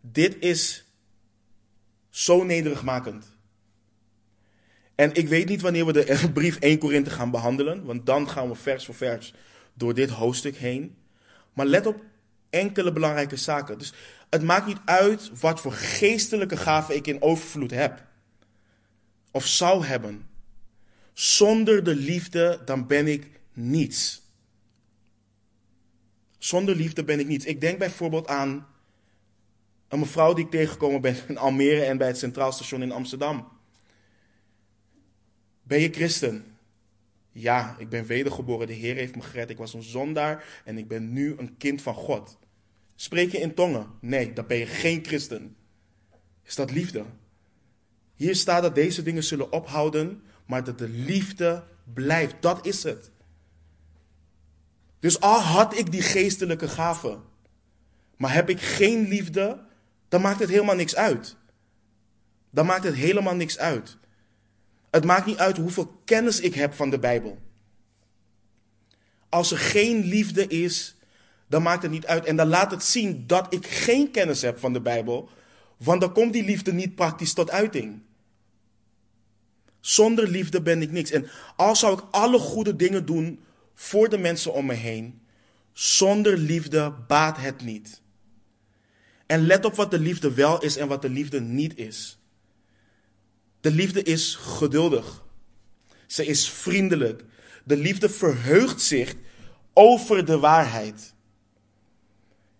Dit is zo nederigmakend. En ik weet niet wanneer we de brief 1 Korinthe gaan behandelen, want dan gaan we vers voor vers door dit hoofdstuk heen. Maar let op enkele belangrijke zaken. Dus het maakt niet uit wat voor geestelijke gaven ik in overvloed heb. Of zou hebben. Zonder de liefde, dan ben ik niets. Zonder liefde ben ik niets. Ik denk bijvoorbeeld aan een mevrouw die ik tegengekomen ben in Almere en bij het Centraal Station in Amsterdam. Ben je christen? Ja, ik ben wedergeboren. De Heer heeft me gered. Ik was een zondaar en ik ben nu een kind van God. Spreek je in tongen? Nee, dan ben je geen christen. Is dat liefde? Hier staat dat deze dingen zullen ophouden, maar dat de liefde blijft. Dat is het. Dus al had ik die geestelijke gaven, maar heb ik geen liefde, dan maakt het helemaal niks uit. dan maakt het helemaal niks uit. Het maakt niet uit hoeveel kennis ik heb van de Bijbel. Als er geen liefde is, dan maakt het niet uit. En dan laat het zien dat ik geen kennis heb van de Bijbel, want dan komt die liefde niet praktisch tot uiting. Zonder liefde ben ik niks. En al zou ik alle goede dingen doen voor de mensen om me heen, zonder liefde baat het niet. En let op wat de liefde wel is en wat de liefde niet is. De liefde is geduldig. Ze is vriendelijk. De liefde verheugt zich over de waarheid.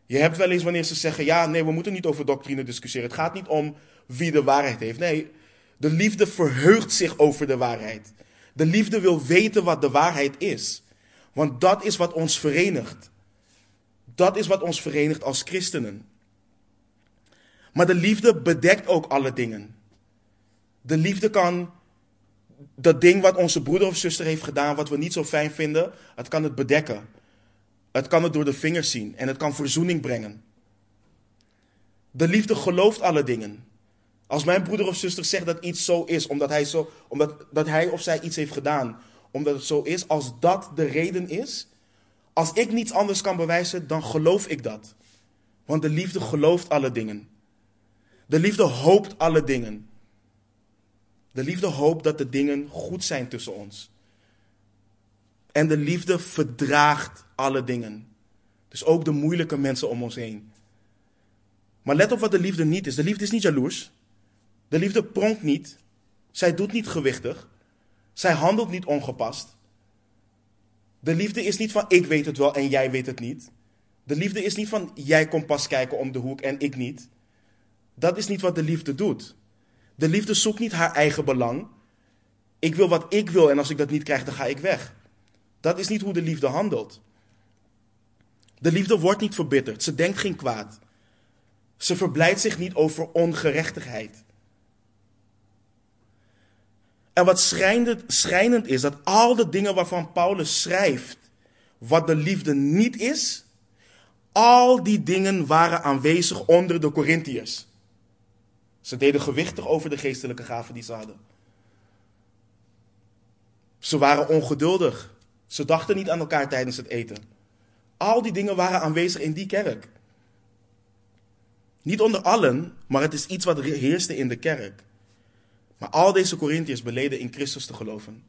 Je hebt wel eens wanneer ze zeggen: ja, nee, we moeten niet over doctrine discussiëren. Het gaat niet om wie de waarheid heeft. Nee, de liefde verheugt zich over de waarheid. De liefde wil weten wat de waarheid is. Want dat is wat ons verenigt. Dat is wat ons verenigt als christenen. Maar de liefde bedekt ook alle dingen. De liefde kan dat ding wat onze broeder of zuster heeft gedaan, wat we niet zo fijn vinden, het kan het bedekken. Het kan het door de vingers zien en het kan verzoening brengen. De liefde gelooft alle dingen. Als mijn broeder of zuster zegt dat iets zo is, omdat hij, zo, omdat, dat hij of zij iets heeft gedaan, omdat het zo is, als dat de reden is, als ik niets anders kan bewijzen, dan geloof ik dat. Want de liefde gelooft alle dingen. De liefde hoopt alle dingen. De liefde hoopt dat de dingen goed zijn tussen ons. En de liefde verdraagt alle dingen. Dus ook de moeilijke mensen om ons heen. Maar let op wat de liefde niet is. De liefde is niet jaloers. De liefde pronkt niet. Zij doet niet gewichtig. Zij handelt niet ongepast. De liefde is niet van ik weet het wel en jij weet het niet. De liefde is niet van jij komt pas kijken om de hoek en ik niet. Dat is niet wat de liefde doet. De liefde zoekt niet haar eigen belang. Ik wil wat ik wil en als ik dat niet krijg, dan ga ik weg. Dat is niet hoe de liefde handelt. De liefde wordt niet verbitterd. Ze denkt geen kwaad. Ze verblijdt zich niet over ongerechtigheid. En wat schrijnend, schrijnend is, dat al de dingen waarvan Paulus schrijft, wat de liefde niet is, al die dingen waren aanwezig onder de Corinthiërs. Ze deden gewichtig over de geestelijke gaven die ze hadden. Ze waren ongeduldig. Ze dachten niet aan elkaar tijdens het eten. Al die dingen waren aanwezig in die kerk. Niet onder allen, maar het is iets wat heerste in de kerk. Maar al deze Corinthiërs beleden in Christus te geloven.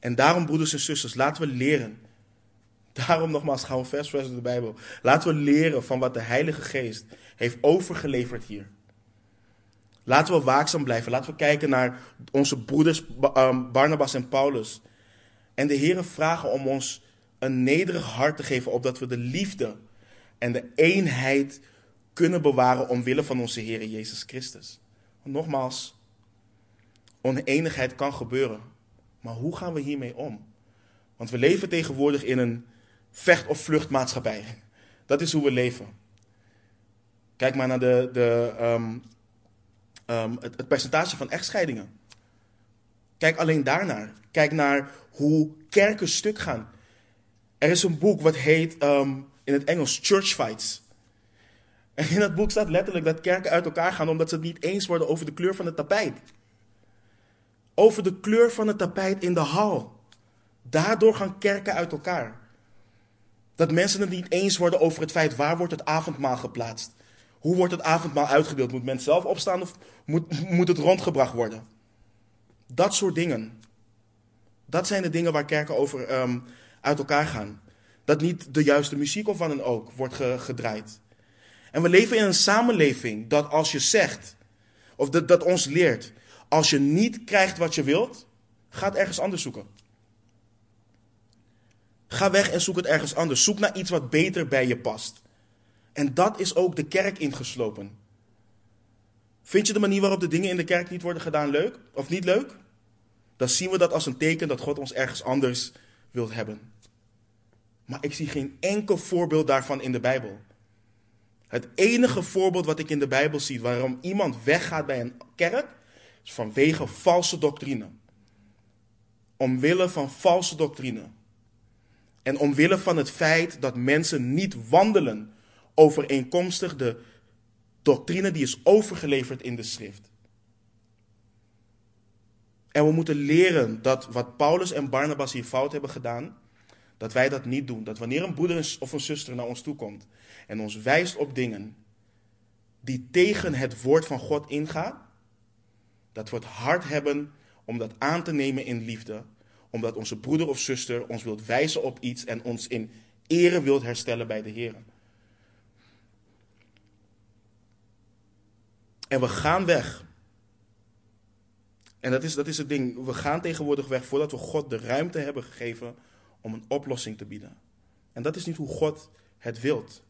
En daarom, broeders en zusters, laten we leren. Daarom nogmaals gaan we vers vers de Bijbel. Laten we leren van wat de Heilige Geest heeft overgeleverd hier. Laten we waakzaam blijven. Laten we kijken naar onze broeders ehm, Barnabas en Paulus. En de Heer vragen om ons een nederig hart te geven, opdat we de liefde en de eenheid kunnen bewaren omwille van onze Heer Jezus Christus. Nogmaals, oneenigheid kan gebeuren. Maar hoe gaan we hiermee om? Want we leven tegenwoordig in een vecht- of vluchtmaatschappij. Dat is hoe we leven. Kijk maar naar de, de, ehm, Ehm, het, het, percentage van echtscheidingen. Kijk alleen daarnaar. Kijk naar hoe kerken stuk gaan. Er is een boek wat heet ehm, in het Engels Church Fights. En in dat boek staat letterlijk dat kerken uit elkaar gaan omdat ze het niet eens worden over de kleur van het tapijt. Over de kleur van het tapijt in de hal. Daardoor gaan kerken uit elkaar. Dat mensen het niet eens worden over het feit waar wordt het avondmaal geplaatst. Hoe wordt het avondmaal uitgedeeld? Moet men zelf opstaan of moet, moet het rondgebracht worden? Dat soort dingen. Dat zijn de dingen waar kerken over ehm, uit elkaar gaan. Dat niet de juiste muziek of wat dan ook wordt gedraaid. En we leven in een samenleving dat als je zegt, of dat, dat ons leert, als je niet krijgt wat je wilt, ga het ergens anders zoeken. Ga weg en zoek het ergens anders. Zoek naar iets wat beter bij je past. En dat is ook de kerk ingeslopen. Vind je de manier waarop de dingen in de kerk niet worden gedaan leuk of niet leuk? Dan zien we dat als een teken dat God ons ergens anders wilt hebben. Maar ik zie geen enkel voorbeeld daarvan in de Bijbel. Het enige voorbeeld wat ik in de Bijbel zie waarom iemand weggaat bij een kerk, is vanwege valse doctrine. Omwille van valse doctrine. En omwille van het feit dat mensen niet wandelen overeenkomstig de doctrine die is overgeleverd in de schrift. En we moeten leren dat wat Paulus en Barnabas hier fout hebben gedaan, dat wij dat niet doen. Dat wanneer een broeder of een zuster naar ons toe komt en ons wijst op dingen die tegen het woord van God ingaan, dat we het hart hebben om dat aan te nemen in liefde, omdat onze broeder of zuster ons wilt wijzen op iets en ons in ere wilt herstellen bij de Heer. En we gaan weg. En dat is, dat is het ding. We gaan tegenwoordig weg voordat we God de ruimte hebben gegeven om een oplossing te bieden. En dat is niet hoe God het wilt.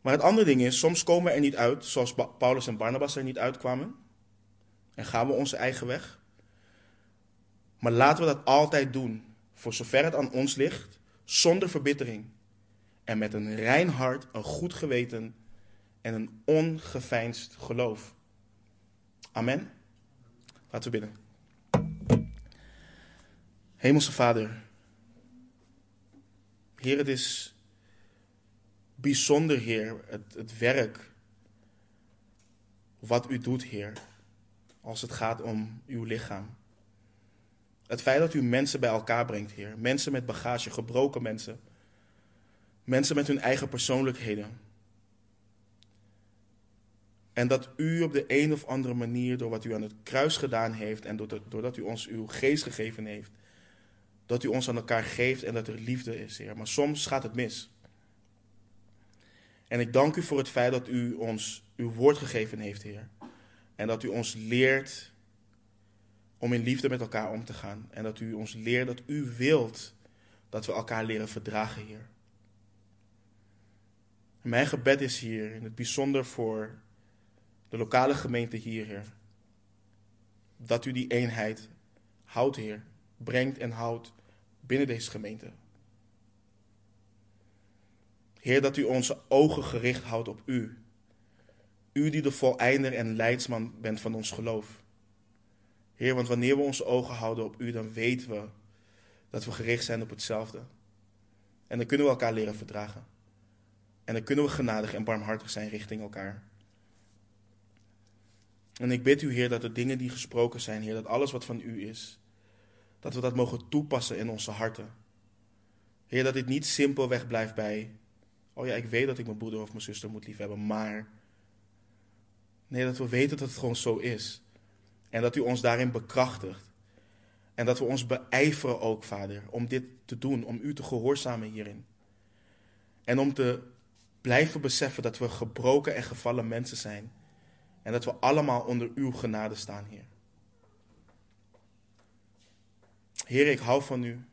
Maar het andere ding is, soms komen we er niet uit, zoals Paulus en Barnabas er niet uitkwamen. En gaan we onze eigen weg. Maar laten we dat altijd doen, voor zover het aan ons ligt, zonder verbittering. En met een rein hart, een goed geweten en een ongeveinsd geloof. Amen. Laten we bidden. Hemelse Vader, Heer, het is bijzonder, Heer, het, het werk wat u doet, Heer, als het gaat om uw lichaam. Het feit dat u mensen bij elkaar brengt, Heer. Mensen met bagage, gebroken mensen. Mensen met hun eigen persoonlijkheden. En dat u op de een of andere manier, door wat u aan het kruis gedaan heeft en doordat u ons uw geest gegeven heeft, dat u ons aan elkaar geeft en dat er liefde is, Heer. Maar soms gaat het mis. En ik dank u voor het feit dat u ons uw woord gegeven heeft, Heer. En dat u ons leert om in liefde met elkaar om te gaan. En dat u ons leert dat u wilt dat we elkaar leren verdragen, Heer. mijn gebed is hier, in het bijzonder voor de lokale gemeente hier, Heer. Dat u die eenheid houdt, Heer. Brengt en houdt binnen deze gemeente. Heer, dat u onze ogen gericht houdt op u. U die de voleinder en leidsman bent van ons geloof. Heer, want wanneer we onze ogen houden op u, dan weten we dat we gericht zijn op hetzelfde. En dan kunnen we elkaar leren verdragen. En dan kunnen we genadig en barmhartig zijn richting elkaar. En ik bid u, Heer, dat de dingen die gesproken zijn, Heer, dat alles wat van u is, dat we dat mogen toepassen in onze harten. Heer, dat dit niet simpelweg blijft bij, oh ja, ik weet dat ik mijn broeder of mijn zuster moet liefhebben, maar. Nee, dat we weten dat het gewoon zo is. En dat u ons daarin bekrachtigt. En dat we ons beijveren ook, Vader, om dit te doen, om u te gehoorzamen hierin. En om te blijven beseffen dat we gebroken en gevallen mensen zijn. En dat we allemaal onder uw genade staan, Heer. Heer, ik hou van u.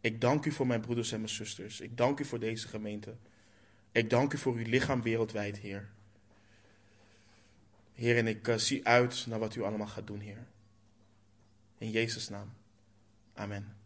Ik dank u voor mijn broeders en mijn zusters. Ik dank u voor deze gemeente. Ik dank u voor uw lichaam wereldwijd, Heer. Heer, en ik uh, zie uit naar wat u allemaal gaat doen, Heer. In Jezus' naam. Amen.